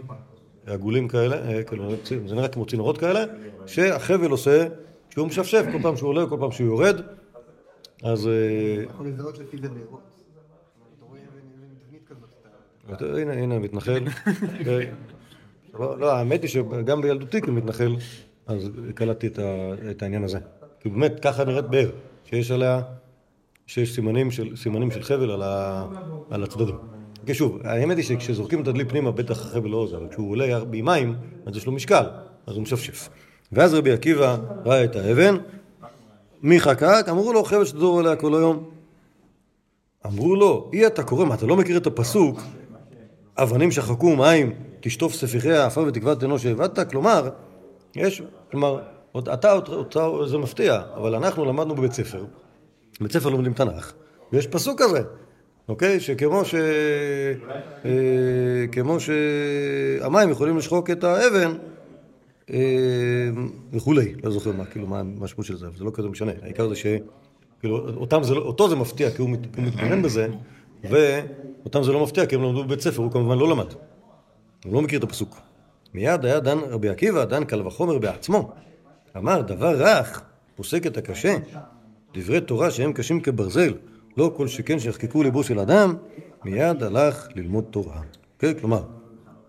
עגולים כאלה, אה, כאילו, זה נראה כמו צינורות כאלה, שהחבל עושה שהוא משפשף כל פעם שהוא עולה, כל פעם שהוא יורד, אז יכול לזהות לפי זה בארות. אתה רואה אבן אבן תבנית כזאת. אתה- אתה- הנה, הנה, מתנחל. אה, לא, האמת היא שגם בילדותי כמתנחל, אז קלטתי את העניין הזה. כי באמת, ככה נראית באר, שיש עליה, שיש סימנים של, חבל על הצדדים. כי שוב, האמת היא שכשזורקים את הדלי פנימה, בטח החבל לא עוזר, אבל כשהוא עולה עם מים, אז יש לו משקל, אז הוא משפשף. ואז רבי עקיבא ראה את האבן, מי חקק? אמרו לו, חבל שתדור עליה כל היום. אמרו לו, אי אתה קורא, מה, אתה לא מכיר את הפסוק? אבנים שחקו מים, תשטוף ספיחי העפר ותקוות אנוש שהבדת? כלומר, יש, כלומר, אתה, אותה, זה מפתיע, אבל אנחנו למדנו בבית ספר, בבית ספר לומדים תנ"ך, ויש פסוק כזה, אוקיי? שכמו ש... אה, כמו שהמים יכולים לשחוק את האבן, אה, וכולי, לא זוכר מה, כאילו, מה המשמעות של זה, אבל זה לא כזה משנה, העיקר זה ש... כאילו, אותם זה לא, אותו זה מפתיע כי הוא מתבונן בזה, ואותם זה לא מפתיע כי הם למדו בבית ספר, הוא כמובן לא למד. הוא לא מכיר את הפסוק. מיד היה דן רבי עקיבא, דן קל וחומר בעצמו. אמר, דבר רך, פוסק את הקשה. דברי תורה שהם קשים כברזל, לא כל שכן שיחקקו ליבו של אדם, מיד הלך ללמוד תורה. כן, כלומר,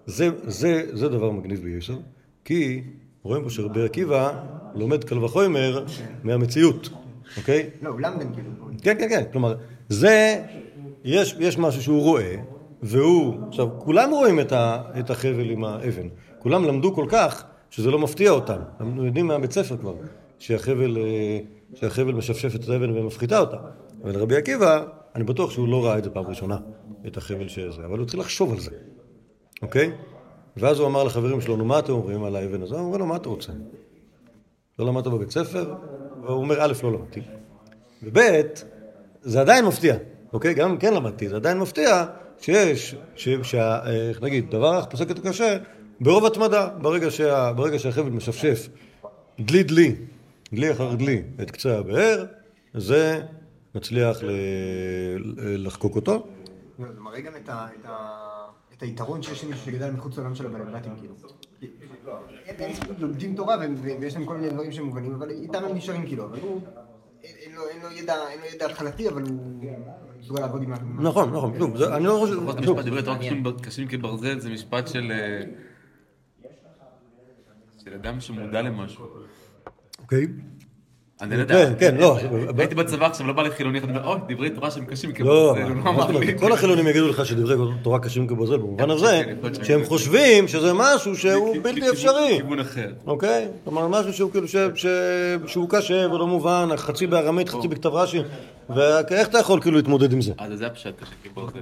זה, זה, זה דבר מגניב ביסוד, כי רואים פה שרבי עקיבא לומד קל וחומר מהמציאות, אוקיי? לא, הוא למדן כאילו. כן, כן, כן. כלומר, זה, יש, יש משהו שהוא רואה, והוא, עכשיו, כולם רואים את, ה, את החבל עם האבן. כולם למדו כל כך, שזה לא מפתיע אותם. אנחנו יודעים מהבית ספר כבר, שהחבל, אה, שהחבל משפשף את האבן ומפחיתה אותה. אבל רבי עקיבא, אני בטוח שהוא לא ראה את זה פעם ראשונה, את החבל שזה, אבל הוא התחיל לחשוב על זה, אוקיי? ואז הוא אמר לחברים שלו, נו, מה אתם אומרים על האבן הזו? הוא אומר לו, מה אתה רוצה? לא למדת בבית ספר? והוא אומר, א', לא למדתי. וב', זה עדיין מפתיע, אוקיי? גם אם כן למדתי, זה עדיין מפתיע שיש, שה- אה, איך נגיד, דבר רך פוסק את הקשה ברוב התמדה, ברגע, שה, ברגע שהחבל משפשף דלי דלי, דלי אחר דלי, את קצה הבאר, זה מצליח ל, לחקוק אותו. לא, זה מראה גם את ה- את ה- את היתרון שיש למישהו שגדל מחוץ לעולם של הבלגלטים כאילו. הם לומדים תורה ויש להם כל מיני דברים שהם מובנים, אבל איתם הם נשארים כאילו, אבל הוא, אין לו ידע התחלתי, אבל הוא מסוגל לעבוד עם. נכון, נכון, שוב, זה- אני לא חושב, לפחות משפט דברי תורה קשים- קשים כברזל זה משפט של... אה, של אדם שמודע למשהו. אוקיי. אני לא יודע. כן, כן, לא. הייתי בצבא עכשיו, לא בא לחילוני, אתה אומר, אוי, דברי תורה שהם קשים לא, כברזל, הוא לא אמר לי. כל החילונים יגידו לך שדברי תורה קשים כברזל, במובן הזה כן, שהם חושבים שזה משהו שהוא בלתי אפשרי. כיוון אחר. אוקיי? כלומר, משהו שהוא כאילו, ש- שהוא קשה ולא מובן, חצי בארמית, חצי בכתב רש"י, ואיך אתה יכול כאילו להתמודד עם זה? אז זה הפשט קשה כברזל.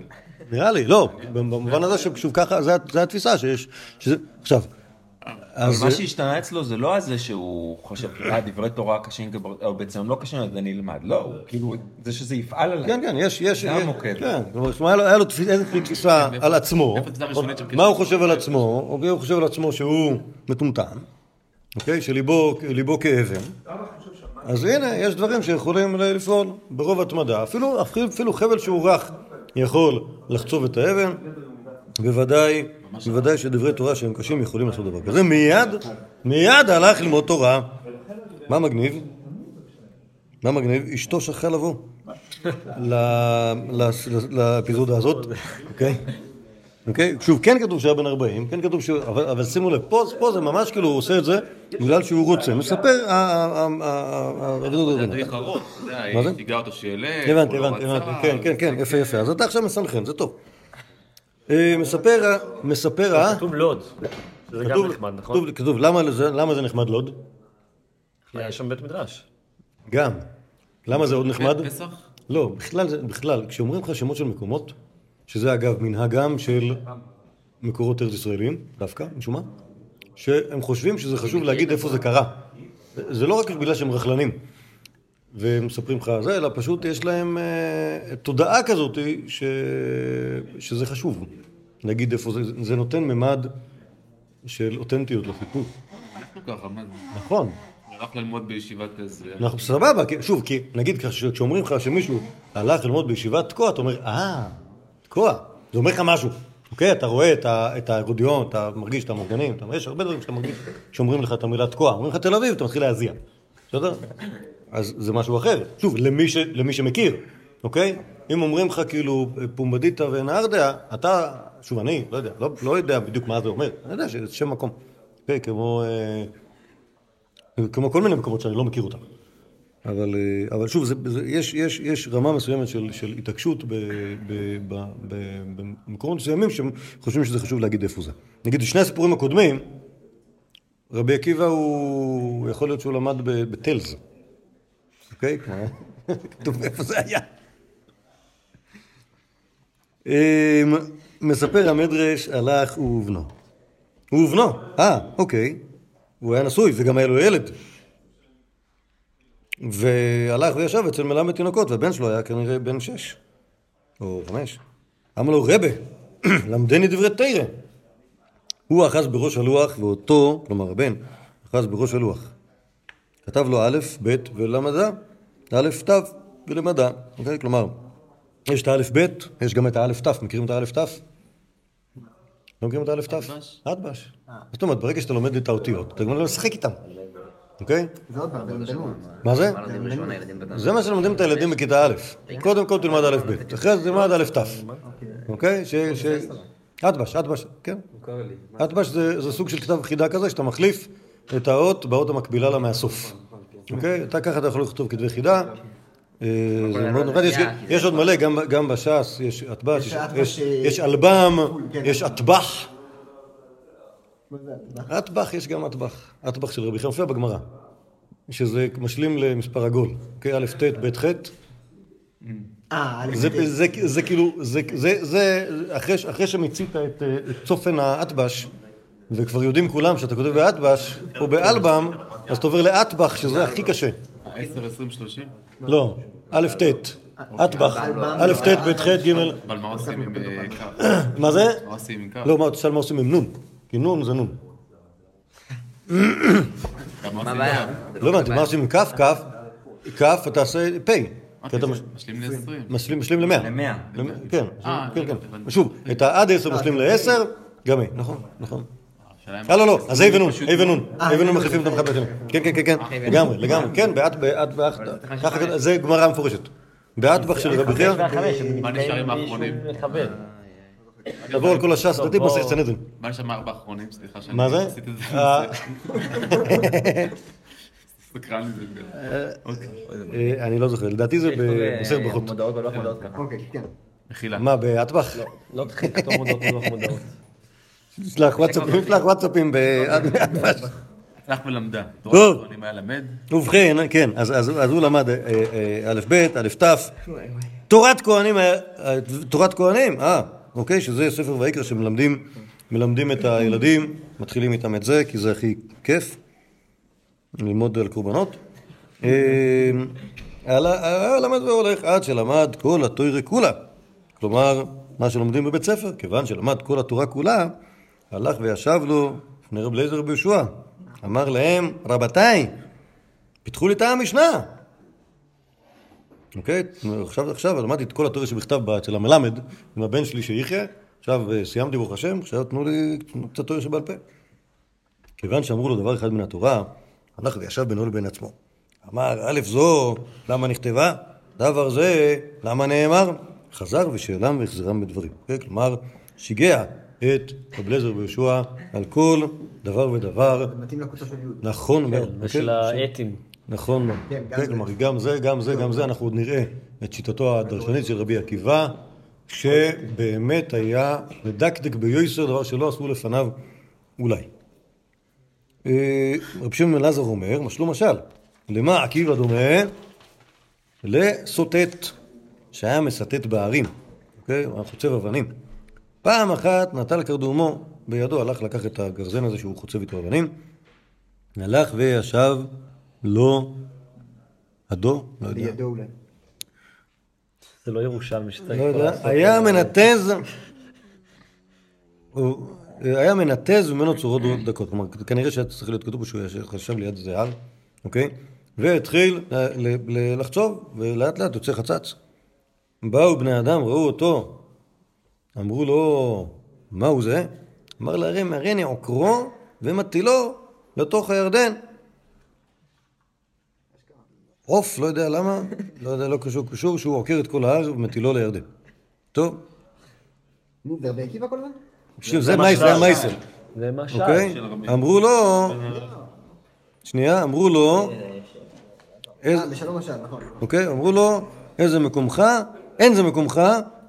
נראה לי, לא, במובן הזה ששוב ככה, זה- זה התפיסה שיש, עכשיו, אז מה שהשתנה אצלו זה לא הזה שהוא חושב, אה, דברי תורה קשים, כבר- או בעצם הם לא קשים, אז אני אלמד. לא, הוא כאילו, זה שזה יפעל עליי. כן, כן, יש, יש, זה המוקד. כן, כלומר, שמע, היה לו- איזושהי תפיסה על עצמו, איפה התפיסה הראשונית של מה הוא? חושב על עצמו, אוקיי, הוא חושב על עצמו שהוא מטומטם, אוקיי, שליבו ליבו כאבן, אז הנה, יש דברים שיכולים לפעול ברוב התמדה, אפילו חבל שהוא רך יכול לחצוב את האבן, בוודאי, בוודאי שדברי תורה שהם קשים יכולים לעשות דבר כזה, מיד, מיד הלך ללמוד תורה, מה מגניב? מה מגניב? אשתו שכחה לבוא ל- ל- לאפיזודה הזאת, אוקיי? אוקיי? שוב, כן כתוב שהיה בן 40, כן כתוב שהוא... אבל, אבל שימו לב, פה, פה זה ממש כאילו הוא עושה את זה בגלל שהוא רוצה. מספר ה- ה- ה- ה- האפיזודה הזאת. מדריך ארוך, אתה יודע, זה? תיגע אותו שילך, הבנתי, לא. הבנתי, כן, כן, כן, יפה, יפה. אז אתה עכשיו מסנכרן, זה טוב. אה, מספר, מספר, ה- כתוב לוד. שזה גם נחמד, נכון? כתוב, למה זה נחמד לוד? היה שם בית מדרש. גם. למה זה עוד נחמד? פסח? לא, בכלל, זה- בכלל, כשאומרים לך שמות של מקומות, שזה אגב מנהגם של מקורות ארץ ישראלים, דווקא, משום מה, שהם חושבים שזה חשוב להגיד איפה זה קרה. זה לא רק בגלל שהם רכלנים ומספרים לך זה, אלא פשוט יש להם אה, תודעה כזאת ש... שזה חשוב. להגיד איפה זה, זה נותן ממד של אותנטיות לסיפור. אנחנו ככה, מה זה? נכון. הלך ללמוד בישיבת איזה... אנחנו סבבה, שוב, כי נגיד כש- כשאומרים לך שמישהו הלך ללמוד בישיבת תקוע, אתה אומר, אה, תקוע, זה אומר לך משהו. אוקיי, אתה רואה את ה- את האקורדיון, אתה מרגיש את המורגנים, יש הרבה דברים שאתה מרגיש, שאומרים לך את המילה תקוע, אומרים לך תל אביב, אתה מתחיל להזיע. בסדר? אז זה משהו אחר. שוב, למי, ש, למי שמכיר, אוקיי? אם אומרים לך כאילו פומבדיטה ונהרדעה, אתה, שוב, אני לא יודע, לא, לא יודע בדיוק מה זה אומר, אני יודע שזה שם מקום. אוקיי, כמו... אה, כמו כל מיני מקומות שאני לא מכיר אותם. אבל, אה, אבל שוב, זה, זה, יש, יש, יש רמה מסוימת של, של התעקשות במקומות מסוימים שהם חושבים שזה חשוב להגיד איפה זה. נגיד, שני הסיפורים הקודמים, רבי עקיבא הוא, יכול להיות שהוא למד בטלז, אוקיי? כמו- כתוב איפה זה היה. אמ, מספר המדרש, הלך הוא ובנו. הוא ובנו, אה, אוקיי. הוא היה נשוי וגם היה לו ילד. והלך וישב אצל מלמד תינוקות, והבן שלו היה כנראה בן שש או חמש. אמר לו, רבה, למדני דברי תרא. הוא אחז בראש הלוח, ואותו, כלומר הבן, אחז בראש הלוח. כתב לו א', ב' ולמדה, א', ת' ולמדה. אוקיי? כלומר, יש את האלף ב', יש גם את האלף ת', מכירים את האלף ת'? לא מכירים את האלף ת'? אדבש? אדבש. זאת אומרת, ברגע שאתה לומד את האותיות, אתה גם לא משחק איתם, אוקיי? זה עוד פעם, זה בלבול. מה זה? זה מה שלומדים את הילדים בכיתה א'. קודם כל תלמד א' ב', אחרי זה תלמד א' ת'. אוקיי? ש... ש... אדבש, אדבש, כן. אדבש זה זה סוג של כתב חידה כזה, שאתה מחליף את האות באות המקבילה לה מהסוף. אוקיי? אתה ככה אתה יכול לכתוב כתבי חידה. אה, זה מאוד נורא, יש- עוד מלא, גם- בש"ס יש אטבש, יש אטבש, יש- אלבם, כן. יש אטבח. אטבח יש גם אטבח, אטבח של רבי מופיע בגמרא, שזה משלים למספר עגול, אוקיי, א', ט', ב', ח', אה, זה, כאילו, זה, אחרי, שמיצית אה, את צופן האטבש, וכבר יודעים כולם שאתה כותב באטבש, או באלבם, אז אתה עובר לאטבח, שזה הכי קשה. 10, 20, 30? לא, א', ט', אטבח, א', ט', ב', ח', ג', אבל מה עושים עם אה, כף? מה זה? מה עושים עם כף? לא, מה, תשאל מה עושים עם נון, כי נון זה נון. מה הבעיה? לא הבנתי, מה עושים עם כף? כף, כף אתה עושה פ', מש- משלים ל-20. משלים, משלים למאה. למאה. כן, אה, כן, כן. הבנתי. שוב, את העד עשר משלים לעשר, גם היא, נכון, נכון. אה, לא, לא, אז ה' ונון, ה' ונון, אה, ה' ונון מחליפים את המחלף השני. כן, כן, כן, כן, לגמרי, לגמרי, כן, באט, באט, באט, ככה, זה גמרא מפורשת. באטבח של רבי חייא, מה נשאר עם האחרונים? לעבור על כל הש"ס, לדעתי בוא. במסכת סנהדרין. מה נשאר מהארבע האחרונים? סליחה שאני מה זה? עשיתי את זה. אה, סקרן לי זה. אוקיי. אה, אני לא זוכר, לדעתי זה במסכת ברכות. מודעות ולא מודעות ככה. אוקיי, כן. מחילה. מה, באטבח? לא תתחיל לכתוב מודעות ולא מודעות. שלח וואטסאפים, שלח וואטסאפים באטבח. הלך ולמדה. טוב. ובכן, כן, אז, הוא למד אה, אה, א', ב', א', ת', תורת כהנים, אה, תורת כהנים, אה, אוקיי, שזה ספר ויקרא שמלמדים מלמדים את הילדים, מתחילים איתם את זה, כי זה הכי כיף, ללמוד על קורבנות. למד והולך עד שלמד כל התוירה כולה. כלומר, מה שלומדים בבית ספר, כיוון שלמד כל התורה כולה, הלך וישב לו לפני רב אליעזר רבי יהושע. אמר להם, רבותיי, פיתחו לי את המשנה. אוקיי? עכשיו, עכשיו למדתי את כל התיאוריה שבכתב אצל המלמד, עם הבן שלי שיחיה, עכשיו אה, סיימתי ברוך השם, עכשיו תנו לי קצת תיאוריה שבעל פה. כיוון שאמרו לו דבר אחד מן התורה, הלך וישב בינו לבין עצמו. אמר, א' זו, למה נכתבה? דבר זה, למה נאמר? חזר ושאלם והחזרם בדברים. אוקיי? כלומר, שיגע את רב אליעזר ויהושע על כל דבר ודבר. מתאים לקבוצה של י'. נכון מאוד. ושל אוקיי? האתים. נכון מאוד. כן, כן. כלומר, גם זה, גם זה, גם זה, אנחנו עוד נראה את שיטתו הדרשנית של רבי עקיבא, שבאמת היה מדקדק ביוסר, דבר שלא עשו לפניו אולי. אה, רב שמעון אלעזר אומר, משלו משל, למה עקיבא דומה? לסוטט, שהיה מסטט בהרים, אוקיי? הוא היה חוצב אבנים. פעם אחת נטל קרדומו בידו, הלך לקח את הגרזן הזה שהוא חוצב איתו אבנים, הלך וישב לו הדו, לא יודע, בידו אולי. זה לא ירושלמי שצריך לא יודע. היה מנתז, הוא היה מנתז ממנו צורות דקות, כלומר כנראה שהיה צריך להיות כתוב שהוא חשב ליד הר, אוקיי? והתחיל לחצוב, ולאט לאט יוצא חצץ. באו בני אדם, ראו אותו, אמרו לו, מהו זה? אמר להם, הריני עוקרו ומטילו לתוך הירדן. עוף, לא יודע למה, לא יודע, לא קשור, קשור, שהוא עוקר את כל ההר ומטילו לירדן. טוב, נו, זה רבי עקיבא כל הזמן? תקשיב, זה מייס, זה משל. אוקיי? אמרו לו, שנייה, אמרו לו, אה, בשלום משל, נכון. אוקיי? אמרו לו, איזה מקומך? אין זה מקומך,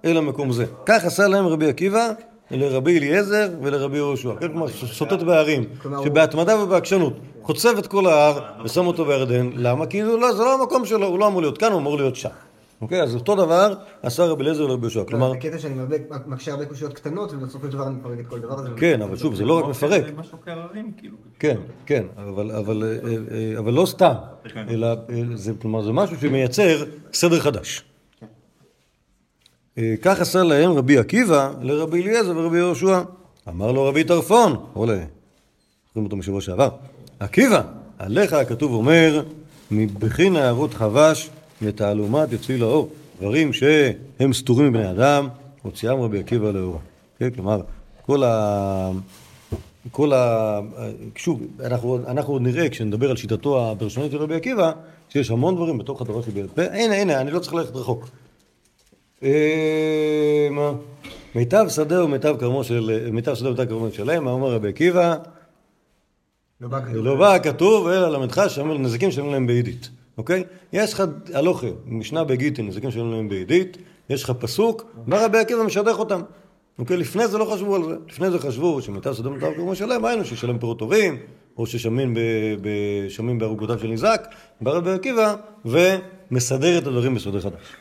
אלא מקום זה. כך עשה להם רבי עקיבא לרבי אליעזר ולרבי יהושע. כן, כלומר, סוטט בהרים, שבהתמדה ובעקשנות חוצב את כל ההר ושם אותו בירדן. למה? כי זה לא, זה לא המקום שלו, הוא לא אמור להיות כאן, הוא אמור להיות שם. אוקיי? אז אותו דבר עשה רבי אליעזר ולרבי יהושע. כלומר, הקטע שאני הרבה- מקשה הרבה קושיות קטנות, ובסופו של דבר אני מפרק את כל דבר הזה. כן, אבל שוב, זה לא רק מפרק. זה כאילו. כן, כן, אבל, אבל, אה, אה, אבל לא סתם, אלא אה, זה, כלומר, זה משהו שמייצר סדר חדש. אה, כך עשה להם רבי עקיבא לרבי אליעזר ורבי יהושע. אמר לו רבי טרפון, עולה, זוכרים אותו משבוע שעבר, עקיבא, עליך הכתוב אומר, מבכי נערות חבש ותעלומת יוציא לאור. דברים שהם סתורים מבני אדם, הוציאם רבי עקיבא לאורה. כן, כלומר, כל ה... כל ה... שוב, אנחנו, אנחנו נראה כשנדבר על שיטתו הפרשונית של רבי עקיבא, שיש המון דברים בתוך התורה שבעל פה. הנה, הנה, אני לא צריך ללכת רחוק. אה, מה? מיטב שדה ומיטב כרמו של... מיטב שדה ומיטב כרמו שלהם, מה אומר רבי עקיבא? לא בא כתוב. לא אלא למדך שאומר נזקים שאומרים להם בעידית, אוקיי? יש לך הלוכה, משנה בגיטין, נזקים שאומרים להם בעידית, יש לך פסוק, בא רבי עקיבא משדך אותם. אוקיי? לפני זה לא חשבו על זה. לפני זה חשבו שמיטב שדה ומיטב כרמו שלהם, היינו שישלם פירות טובים, או ששמים בערוגותיו של נזק, בא רבי עקיבא ומסדר את הדברים בסדר חדש.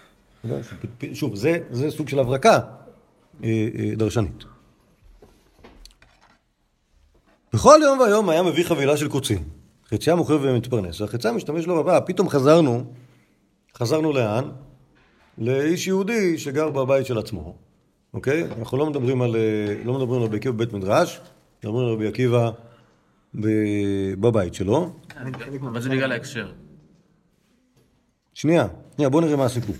שוב, זה, זה סוג של הברקה אה, אה, דרשנית. בכל יום ויום היה מביא חבילה של קוצים. חציה מוכר ומתפרנס, והחציה משתמש לו רבה. פתאום חזרנו, חזרנו לאן? לאיש יהודי שגר בבית של עצמו, אוקיי? אנחנו לא מדברים על, אה, לא מדברים על רבי עקיבא בבית מדרש, מדברים על רבי עקיבא בבית שלו. אבל זה בגלל ההקשר. שנייה, שנייה, בוא נראה מה הסיפור.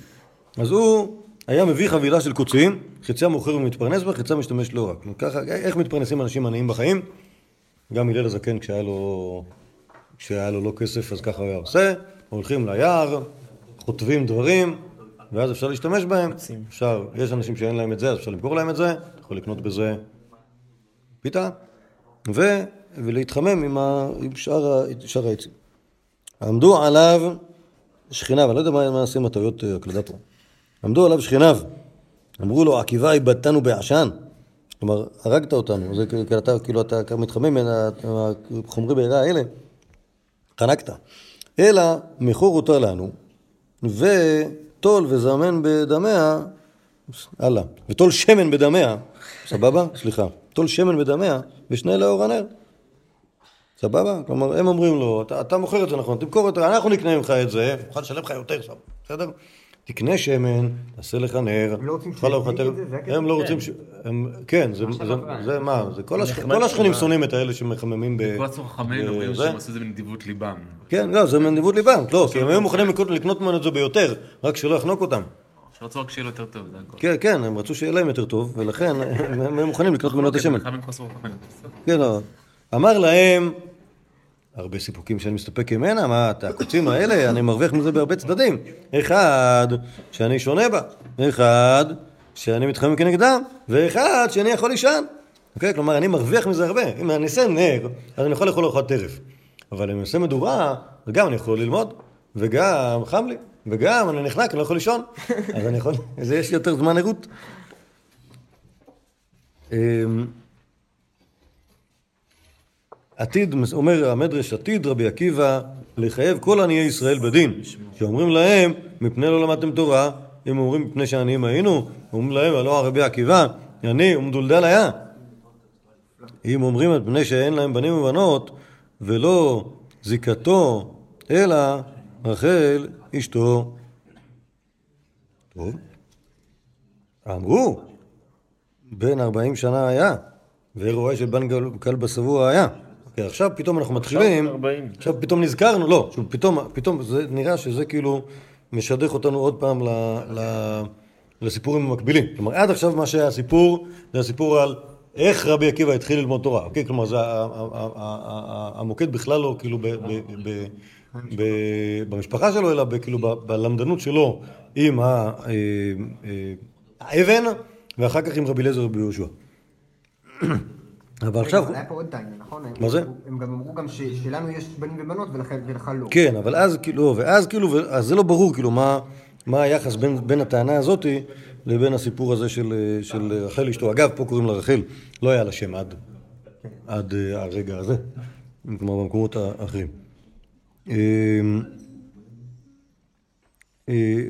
אז הוא היה מביא חבילה של קוצים, חציה מוכר ומתפרנס בה, חציה משתמש לא רק. ככה, איך מתפרנסים אנשים עניים בחיים? גם הלל הזקן כשהיה לו, כשהיה לו לא כסף אז ככה הוא היה עושה, הולכים ליער, חוטבים דברים, ואז אפשר להשתמש בהם. אפשר, יש אנשים שאין להם את זה, אז אפשר למכור להם את זה, יכול לקנות בזה פיתה, ו, ולהתחמם עם, ה, עם שאר, שאר העצים. עמדו עליו שכניו, אני לא יודע מה עם הטעויות אה, הקלדה פה. עמדו עליו שכניו, אמרו לו, עקיבא איבדתנו בעשן. כלומר, הרגת אותנו, זה כאילו אתה, כאילו אתה מתחמם מהחומרי בעירה האלה, חנקת. אלא מכור אותה לנו, וטול וזמן בדמיה, הלאה, וטול שמן בדמיה, סבבה? סליחה. טול שמן ודמיה, ושנה לאור הנר. סבבה? כלומר, הם אומרים לו, אתה, אתה מוכר את זה נכון, תמכור את זה, אנחנו נקנה ממך את זה, נוכל לשלם לך יותר שם, בסדר? תקנה שמן, תעשה לך נר, הם לא רוצים תאכל ארוחת שידליק ערב. את זה? הם לא רוצים ש... הם- כן, זה- זה- זה מה, זה כל השכ- כל השכנים שונאים את האלה שמחממים ב... כל הצורך חכמים אומרים זה? שהם עשו את זה בנדיבות ליבם. כן, לא, זה מנדיבות ליבם, לא, כי הם היו מוכנים לקנות- לקנות ממנו את זה ביותר, רק שלא יחנוק אותם. שרצו רק שיהיה לו יותר טוב, זה הכל. כן, כן, הם רצו שיהיה להם יותר טוב, ולכן הם היו מוכנים לקנות ממנו את השמן. חסרו חכמים. כן, לא. אמר להם, הרבה סיפוקים שאני מסתפק ממנה, מה, את הקוצים האלה, אני מרוויח מזה בהרבה צדדים. אחד, שאני שונה בה. אחד, שאני מתחמם כנגדם, ואחד, שאני יכול לישן. אוקיי? כלומר, אני מרוויח מזה הרבה. אם אני אעשה נר, אז אני יכול לאכול ארוחת טרף. אבל אם אני אעשה מדורה, אז גם אני יכול ללמוד, וגם חם לי, וגם אני נחנק, אני לא יכול לישון. אז אני יכול, אז יש לי יותר זמן ערות. עתיד, אומר המדרש, עתיד רבי עקיבא לחייב כל עניי ישראל בדין, שאומרים להם, מפני לא למדתם תורה, אם אומרים מפני שעניים היינו, אומרים להם, הלא רבי עקיבא, עני ומדולדל היה. אם אומרים מפני שאין להם בנים ובנות, ולא זיקתו, אלא רחל אשתו. טוב. אמרו, בן ארבעים שנה היה, ואירועי של בן כלבא שבוע היה. כי עכשיו פתאום אנחנו מתחילים, עכשיו פתאום נזכרנו, לא, פתאום, פתאום זה נראה שזה כאילו משדך אותנו עוד פעם ל, ל, לסיפורים המקבילים. כלומר, עד עכשיו מה שהיה הסיפור, זה הסיפור על איך רבי עקיבא התחיל ללמוד תורה, אוקיי? כלומר, זה, המוקד בכלל לא כאילו ב, ב, ב, ב, במשפחה שלו, אלא ב, כאילו ב, בלמדנות שלו עם אה, אה, האבן, ואחר כך עם רבי אליעזר ורבי יהושע. אבל עכשיו... אבל היה פה עוד טענה, נכון? מה זה? הם גם אמרו גם שלנו יש בנים ובנות ולך לא. כן, אבל אז כאילו, ואז כאילו, אז זה לא ברור כאילו מה, מה היחס בין, הטענה הזאתי לבין הסיפור הזה של, אה, של רחל אשתו. אגב, פה קוראים לה רחל, לא היה לה שם עד, עד אה, הרגע הזה, כלומר במקומות האחרים. אה,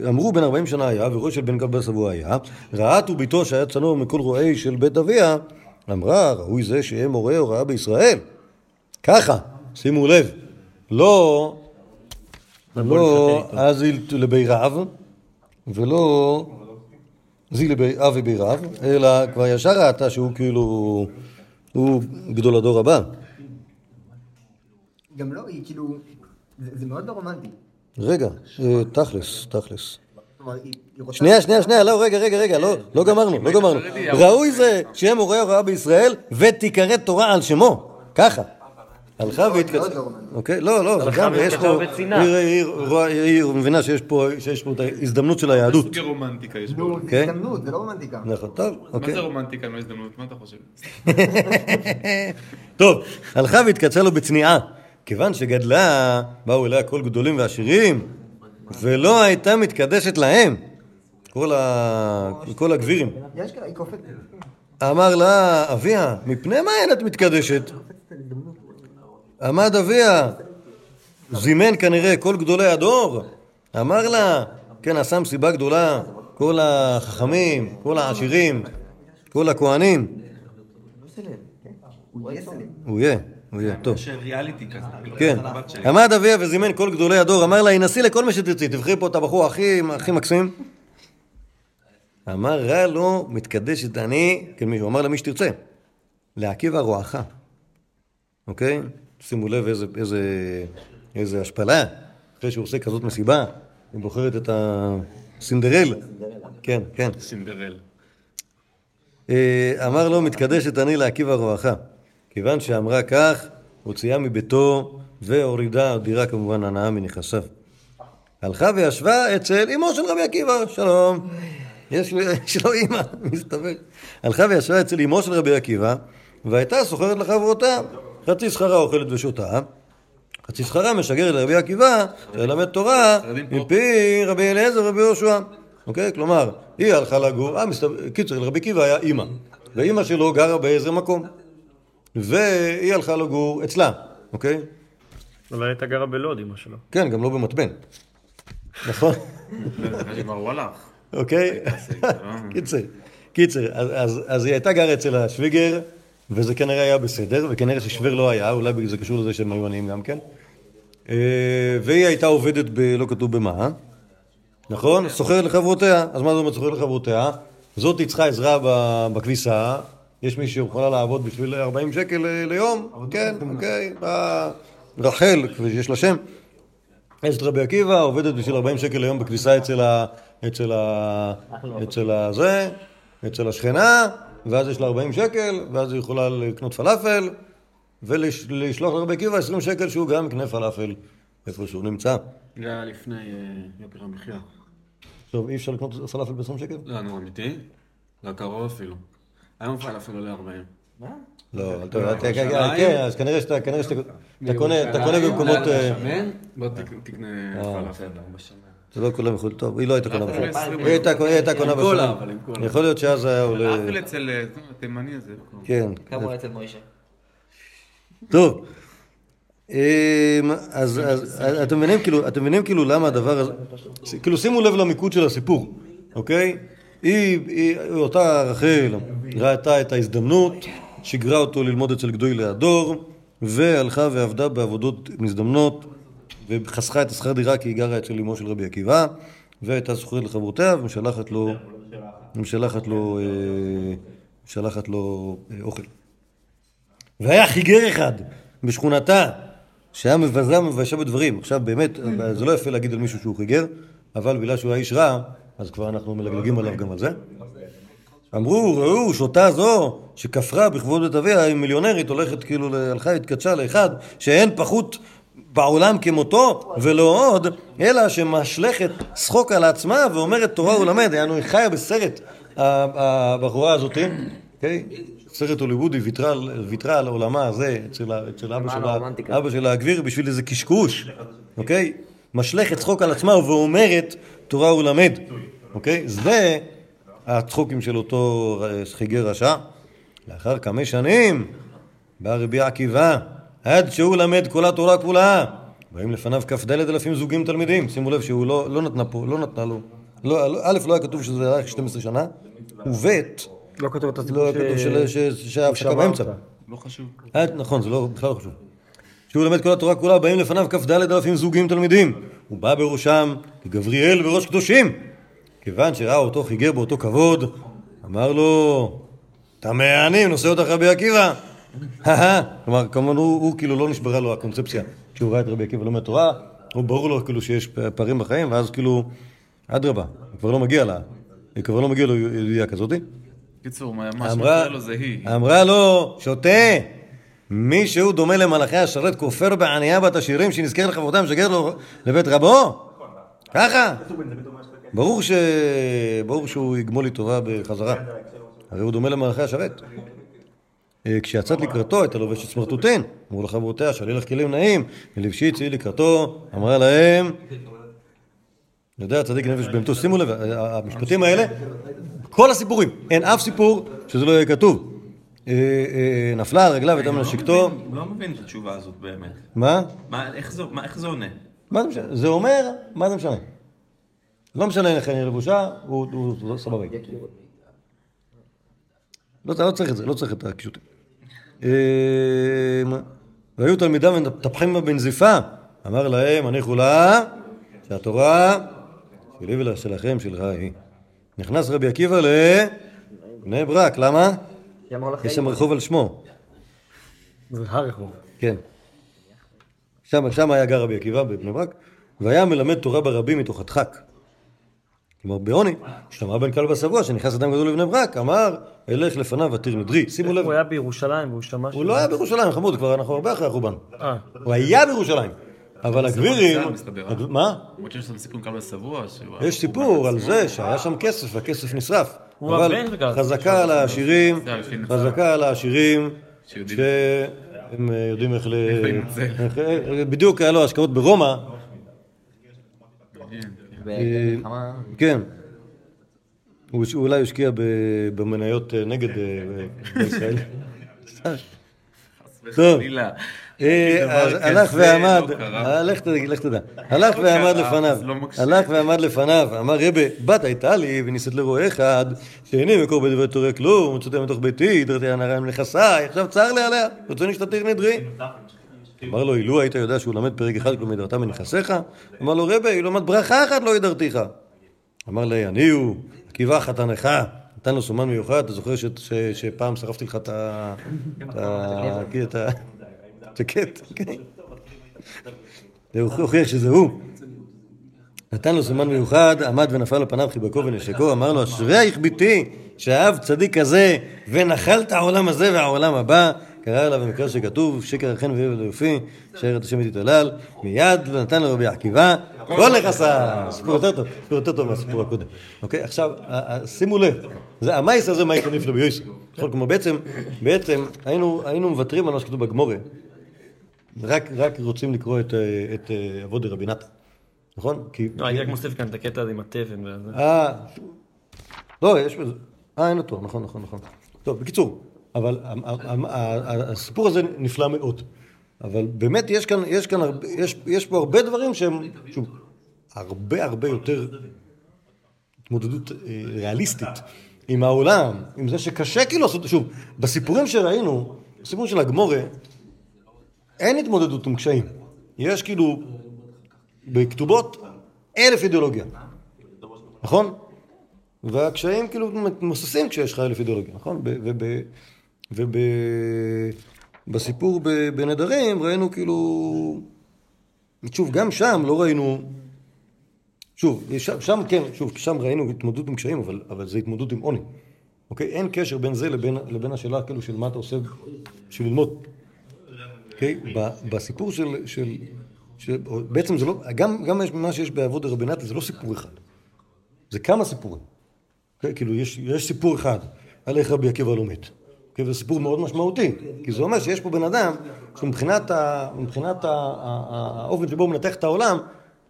אמרו בן 40 שנה היה, וראש של בן כלבה שבוע היה, רעת וביתו שהיה צנוע מכל רועי של בית אביה, אמרה, ראוי זה שיהיה מורה הוראה בישראל. ככה, שימו לב, לא, לא אזיל לבי רב, ולא זי לבי אב ובי רב, אלא כבר ישר ראתה שהוא כאילו, הוא גדול הדור הבא. גם לא, היא כאילו, זה זה מאוד לא רומנטי. רגע, אה, תכלס, תכלס. שנייה, שנייה, שנייה, לא, רגע, רגע, רגע, לא, לא גמרנו, לא גמרנו. ראוי זה שיהיה מורה הוראה בישראל ותיקרא תורה על שמו, ככה. הלכה מאוד והתקצרה. לא. אוקיי, לא, לא, זה גם, יש פה. היא- מבינה שיש פה את ההזדמנות של היהדות. סוגי רומנטיקה יש פה. נו, זה כן. הזדמנות, זה לא רומנטיקה. נכון, טוב, מה אוקיי. זה רומנטיקה עם ההזדמנות? מה אתה חושב? טוב, הלכה והתקצרה לו בצניעה. כיוון שגדלה, באו אליה כל גדולים ועשירים, ולא הייתה מתקדשת להם. כל הגבירים. אמר לה, אביה, מפני מה אין את מתקדשת? עמד אביה, זימן כנראה כל גדולי הדור, אמר לה, כן, עשה מסיבה גדולה, כל החכמים, כל העשירים, כל הכהנים. הוא יהיה הוא הוא טוב. יש ריאליטי כזה. כן. עמד אביה וזימן כל גדולי הדור, אמר לה, הנסי לכל מה שתרצי, תבחרי פה את הבחור הכי, הכי מקסים. אמר רע לו, מתקדשת אני, כן מישהו, אמר למי שתרצה, לעקיבא רועך. אוקיי? שימו לב איזה, איזה, איזה השפלה, אחרי שהוא עושה כזאת מסיבה, היא בוחרת את הסינדרל. כן, כן. סינדרל. אה, אמר לו, מתקדשת אני לעקיבא רועך. כיוון שאמרה כך, הוציאה מביתו והורידה דירה כמובן הנאה מנכסיו. הלכה וישבה אצל אמו של רבי עקיבא, שלום. יש לו אימא, מסתבר. הלכה וישבה אצל אמו של רבי עקיבא, והייתה סוחרת לחברותה. חצי שכרה אוכלת ושותה, חצי שכרה משגרת לרבי עקיבא, שילמד תורה מפי רבי אליעזר ורבי יהושע. אוקיי? כלומר, היא הלכה לגור, אה, מסתבר, קיצר, לרבי עקיבא היה אימא, ואימא שלו גרה באיזה מקום. והיא הלכה לגור אצלה, אוקיי? אולי הייתה גרה בלוד, אמא שלו. כן, גם לא במתבן. נכון? כבר הוא הלך. אוקיי? קיצר, קיצר, אז, היא הייתה גרה אצל השוויגר, וזה כנראה היה בסדר, וכנראה ששוור לא היה, אולי זה קשור לזה שהם היו עניים גם כן. אה, והיא הייתה עובדת ב... לא כתוב במה, נכון? סוחרת לחברותיה. אז מה זה אומר סוחרת לחברותיה? זאת צריכה עזרה בכביסה, יש מי שיכולה לעבוד בשביל 40 שקל אה, ליום, כן, אוקיי, באה רחל, כפי שיש לה שם. אשת רבי עקיבא עובדת בשביל 40 שקל ליום בכביסה אצל ה... אצל ה... אצל הזה, אצל השכנה, ואז יש לה 40 שקל, ואז היא יכולה לקנות פלאפל, ולשלוח לרבי עקיבא 20 שקל שהוא גם יקנה פלאפל איפה שהוא נמצא. זה היה לפני אה, יוקר המחיה. טוב, אי אפשר לקנות פלאפל ב-20 שקל? לא, נו, אמיתי? לא קרוב אפילו. היום פלאפל עולה 40. לא, אל ת- אל ת- כן, כן, אז כנראה שאתה קונה- אתה קונה במקומות... אה? בוא תק- תקנה פלאפל. זה לא כולם יכולים, טוב, היא לא הייתה קונה בשמן. ב-20. היא הייתה קונה- קולה. יכול להיות שאז היה עולה... פלאפל אצל אה, התימני הזה. כן. כמה הוא אצל מוישה? טוב. אמ, אז אתם מבינים כאילו, אתם מבינים כאילו למה הדבר הזה, כאילו שימו לב למיקוד של הסיפור, אוקיי? היא, היא, אותה רחל ראתה את ההזדמנות, שיגרה אותו ללמוד אצל גדולי הדור, והלכה ועבדה בעבודות מזדמנות, וחסכה את השכר דירה כי היא גרה אצל אמו של רבי עקיבא, והייתה סוחרת לחברותיה ומשלחת לו, משלחת לו, אה, משלחת לו אה, אוכל. והיה חיגר אחד בשכונתה שהיה מבזה ומביישה בדברים. עכשיו באמת, זה לא יפה להגיד על מישהו שהוא חיגר, אבל בגלל שהוא היה איש רע, אז כבר אנחנו מלגלגים עליו גם על זה. אמרו, ראו, שוטה זו שכפרה בכבוד בית אביה, היא מיליונרית, הולכת כאילו, הלכה, התקדשה לאחד, שאין פחות בעולם כמותו, ולא עוד, אלא שמשלכת שחוק על עצמה ואומרת תורה ולמד, יענו, היא חיה בסרט, הבחורה הזאתי, אוקיי? סרט הוליוודי ויתרה, על- עולמה הזה אצל, אצל אבא שלה, הרומנטיקה. אבא שלה הגביר בשביל איזה קשקוש, אוקיי? משלכת צחוק על עצמה ואומרת תורה ולמד, אוקיי? זה הצחוקים של אותו חיגר רשע. לאחר כמה שנים בא רבי עקיבא, עד שהוא למד כל התורה כולה. באים לפניו כ"ד אלפים זוגים תלמידים. שימו לב שהוא לא, לא נתנה פה, לא נתנה לו. לא, לא- א', לא היה כתוב שזה היה 12 שנה, וב', לא כתוב את הסיפור לא היה כתוב של- ש- שהיה הפסקה באמצע. לא חשוב. אה, נכון, זה לא, בכלל לא חשוב. שהוא למד כל התורה כולה, באים לפניו כ"ד אלפים זוגים תלמידים. הוא בא בראשם כגבריאל בראש קדושים. כיוון שראה אותו חיגר באותו כבוד, אמר לו, אתה מהענים, נושא אותך רבי עקיבא. כלומר, כמובן הוא, הוא כאילו לא נשברה לו הקונספציה. כשהוא ראה את רבי עקיבא לומד תורה, הוא ברור לו כאילו שיש פערים בחיים, ואז כאילו, אדרבה, הוא כבר לא מגיע לה. כבר לא מגיע לו ידיעה כזאתי. קיצור, מה שמפריע לו זה היא. אמרה לו, שותה, מי שהוא דומה למלאכי השרת כופר בענייה בת השירים שנזכר לכבודם משגר לו לבית רבו? ככה. ברור, ש... ברור שהוא יגמול לי טובה בחזרה. הרי הוא דומה למלאכי השרת. אה, כשיצאת לקראתו הייתה לובשת סמרטוטין, אמרו לחברותיה, שאלי לך כלים נעים, ולבשי צאי לקראתו, אמרה להם, יודע צדיק נפש בהמתו, שימו לב, המשפטים האלה, כל הסיפורים, אין אף סיפור שזה לא יהיה כתוב. אה, אה, נפלה על רגליו, הייתה מנשקתו, לא מבין את התשובה הזאת באמת. מה? מה, איך זה- מה- איך זה עונה? מה זה משנה? זה אומר, מה זה משנה? לא משנה איך אני לבושה, הוא סבבה. לא לא צריך את זה, לא צריך את הקישוטים. אה, והיו תלמידיו מטפחים בה בנזיפה, אמר להם, הניחו לה, שהתורה שלי ושלכם שלך היא. נכנס רבי עקיבא לבני ברק, למה? יש שם רחוב על שמו. זה הרחוב. כן. שם, שם היה גר רבי עקיבא בבני ברק, והיה מלמד תורה ברבים מתוך הדחק. כלומר, בעוני, שמע בן כלבא שבוע, שנכנס אדם גדול לבני ברק, אמר, אלך לפניו עתיר מדרי. שימו לב, הוא היה בירושלים והוא שמע הוא לא היה בירושלים, חמוד, כבר אנחנו הרבה אחרי החורבן. אה, הוא היה בירושלים, אבל הגבירים... מה? למרות שיש שם סיפור כמה שבוע. יש סיפור על זה שהיה שם כסף, והכסף נשרף. אבל חזקה על העשירים. חזקה על העשירים. שהם אה, יודעים איך ל... בדיוק היה לו השקעות ברומא. כן. הוא אולי השקיע ב- במניות אה, נגד אה. טוב. אה, אז דבר הלך ועמד, לא לך תדע, לך תדע, הלך ועמד קרה, לפניו, לא. הלך ועמד לפניו, אמר רבה, בת הייתה לי ונישאת לרועה אחד, שאיני מקור בדברי תורה כלום, מצאתי מתוך ביתי, דרתי הנערה מנכסיי, עכשיו צר לי עליה, רוצה להשתתף נדרי. אמר לו, אילו היית יודע שהוא למד פרק אחד כלום ידרתה מנכסיך? אמר לו, רבה, היא לומד ברכה אחת לא ידרתיך. אמר לי, אני הוא, עקיבא חתנך, נתן לו סומן מיוחד, אתה זוכר שפעם שרפתי לך את ה... את ה... את אוקיי. זה הוכיח שזה הוא. נתן לו סימן מיוחד, עמד ונפל על פניו חיבקו ונשקו, אמר לו, אשרייך ביתי, שאהב צדיק כזה, ונחלת העולם הזה והעולם הבא. קרא אליו במקרה שכתוב, שקר החן ואיבל היופי, שער את השם יתהלל, מיד ונתן לרבי עקיבא, כל נכסיו. סיפור יותר טוב, סיפור יותר טוב מהסיפור הקודם. אוקיי, עכשיו, שימו לב, זה המייס הזה מה יקניף לו ביוסי. נכון, כלומר, בעצם, בעצם, היינו מוותרים על מה שכתוב בגמורה, רק, רוצים לקרוא את, אה, את אבות דרבי נתן, נכון? כי... לא, אני רק מוסיף כאן את הקטע הזה עם התבן וזה. אה, לא, יש בזה, אה, אין אותו, נכון, נכון, נכון. טוב, בקיצור, אבל הסיפור הזה נפלא מאוד. אבל באמת יש כאן, יש כאן, הרבה- יש, יש פה הרבה דברים שהם, שוב, הרבה הרבה יותר התמודדות אה, ריאליסטית עם העולם, עם זה שקשה כאילו לעשות, שוב, בסיפורים שראינו, בסיפור של הגמורה, אין התמודדות עם קשיים. יש כאילו, בכתובות, אלף אידיאולוגיה. נכון? והקשיים כאילו מתמוססים כשיש לך אלף אידיאולוגיה, נכון? ובסיפור בנדרים ראינו כאילו... שוב, גם שם לא ראינו... שוב, שם, שם כן, שוב, שם ראינו התמודדות עם קשיים, אבל, אבל זה התמודדות עם עוני. אוקיי? אין קשר בין זה לבין, לבין השאלה כאילו של מה אתה עושה בשביל ללמוד. אוקיי? בסיפור של, של, של... בעצם זה לא... גם, גם מה שיש באבות דרבי נתן זה לא סיפור אחד. זה כמה סיפורים. Okay, כאילו, יש, יש סיפור אחד על איך רבי עקיבא לומד. Okay, וזה סיפור מאוד משמעותי, כי זה אומר שיש פה בן אדם שמבחינת ה, מבחינת ה, ה, האופן שבו הוא מנתח את העולם,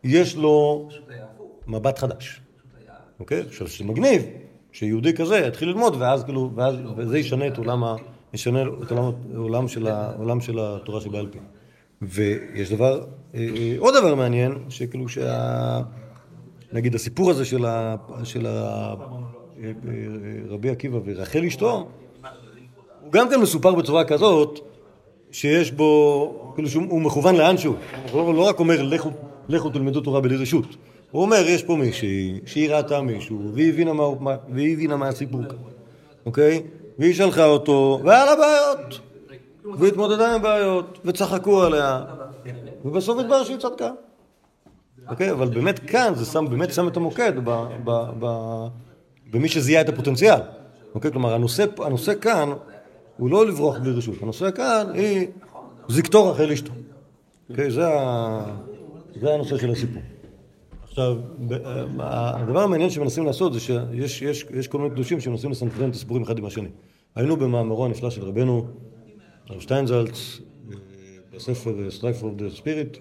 יש לו מבט חדש. אוקיי? עכשיו, שזה מגניב, שיהודי כזה יתחיל ללמוד, ואז כאילו, ואז, וזה ישנה את עולם ה... ישנה את עולם, העולם, של ה, העולם של התורה שבעל פה. ויש דבר, אה, אה, עוד דבר מעניין, שכאילו שה... נגיד הסיפור הזה של, ה, של ה, אה, רבי עקיבא ורחל אשתו, הוא גם כן מסופר בצורה כזאת, שיש בו, כאילו שהוא מכוון לאנשהו. הוא לא רק אומר לכו, לכו תלמדו תורה בלי רשות. הוא אומר, יש פה מישהי שהיא ראתה מישהו, והיא הבינה מה, והיא הבינה מה הסיפור כאן, אוקיי? והיא שלחה אותו, והיה לה בעיות. והתמודדה עם בעיות, וצחקו עליה, ובסוף התברר שהיא צדקה. אוקיי? אבל באמת כאן זה שם, באמת שם את המוקד ב, ב, ב, במי שזיהה את הפוטנציאל. אוקיי? כלומר, הנושא, הנושא כאן הוא לא לברוח בלי רשות. הנושא כאן היא זקתור רחל אשתו. אוקיי? זה, הנושא של הסיפור. עכשיו, ב- ה- הדבר המעניין שמנסים לעשות זה שיש יש, יש כל מיני קדושים שמנסים לסנכרן את הסיפורים אחד עם השני. היינו במאמרו הנפלא של רבנו, הרב שטיינזלץ, אה, בספר Strife of the Spirit,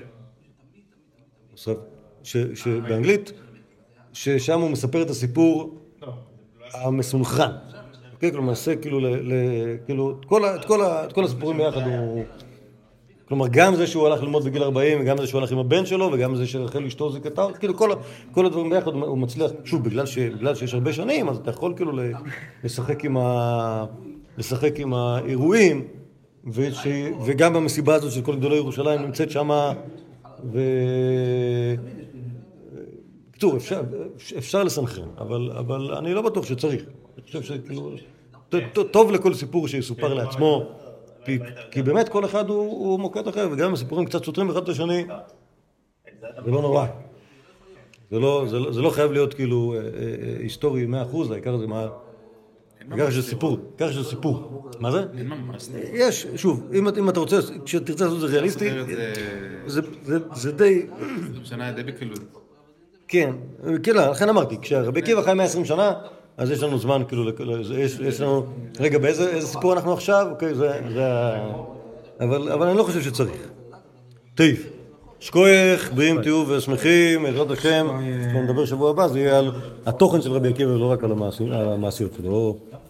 שבאנגלית, ששם הוא מספר את הסיפור המסונכרן. כן, כלומר, למעשה, כאילו, כאילו, את כל, הסיפורים ביחד הוא... כלומר, גם זה שהוא הלך ללמוד בגיל 40, וגם זה שהוא הלך עם הבן שלו, וגם זה שרחל אשתו זיכתה, כאילו כל, כל הדברים ביחד הוא מצליח, שוב, בגלל, ש, בגלל שיש הרבה שנים, אז אתה יכול כאילו לשחק עם, ה, לשחק עם האירועים, וש, וגם במסיבה הזאת של כל גדולי ירושלים נמצאת שמה, ו... בקיצור, אפשר, אפשר לסנכרן, אבל, אבל אני לא בטוח שצריך. אני חושב שכאילו, ט- טוב לכל סיפור שיסופר לעצמו, כי, כי באמת כל אחד הוא, מוקד אחר, וגם אם הסיפורים קצת סותרים אחד את השני, זה לא נורא. זה לא, זה לא, זה לא חייב להיות כאילו אה, אה, אה, היסטורי 100%, העיקר זה מה... העיקר שזה סיפור, העיקר שזה סיפור. מה זה? אין ממש סיפור. יש, שוב, אם, אתה רוצה, כשתרצה לעשות את זה ריאליסטי, זה- די... זה משנה די בקלות. כן, כאילו, לכן אמרתי, כשרבי עקיבא חי 120 שנה, אז יש לנו זמן, כאילו, לזה, יש, לנו... רגע, באיזה איזה סיפור אנחנו עכשיו? אוקיי, זה... ה... אבל, אני לא חושב שצריך. טוב, שכוייך, בריאים תהיו ושמחים, בעזרת השם, כשנדבר שבוע הבא, זה יהיה על התוכן של רבי עקיבא ולא רק על המעשיות שלו.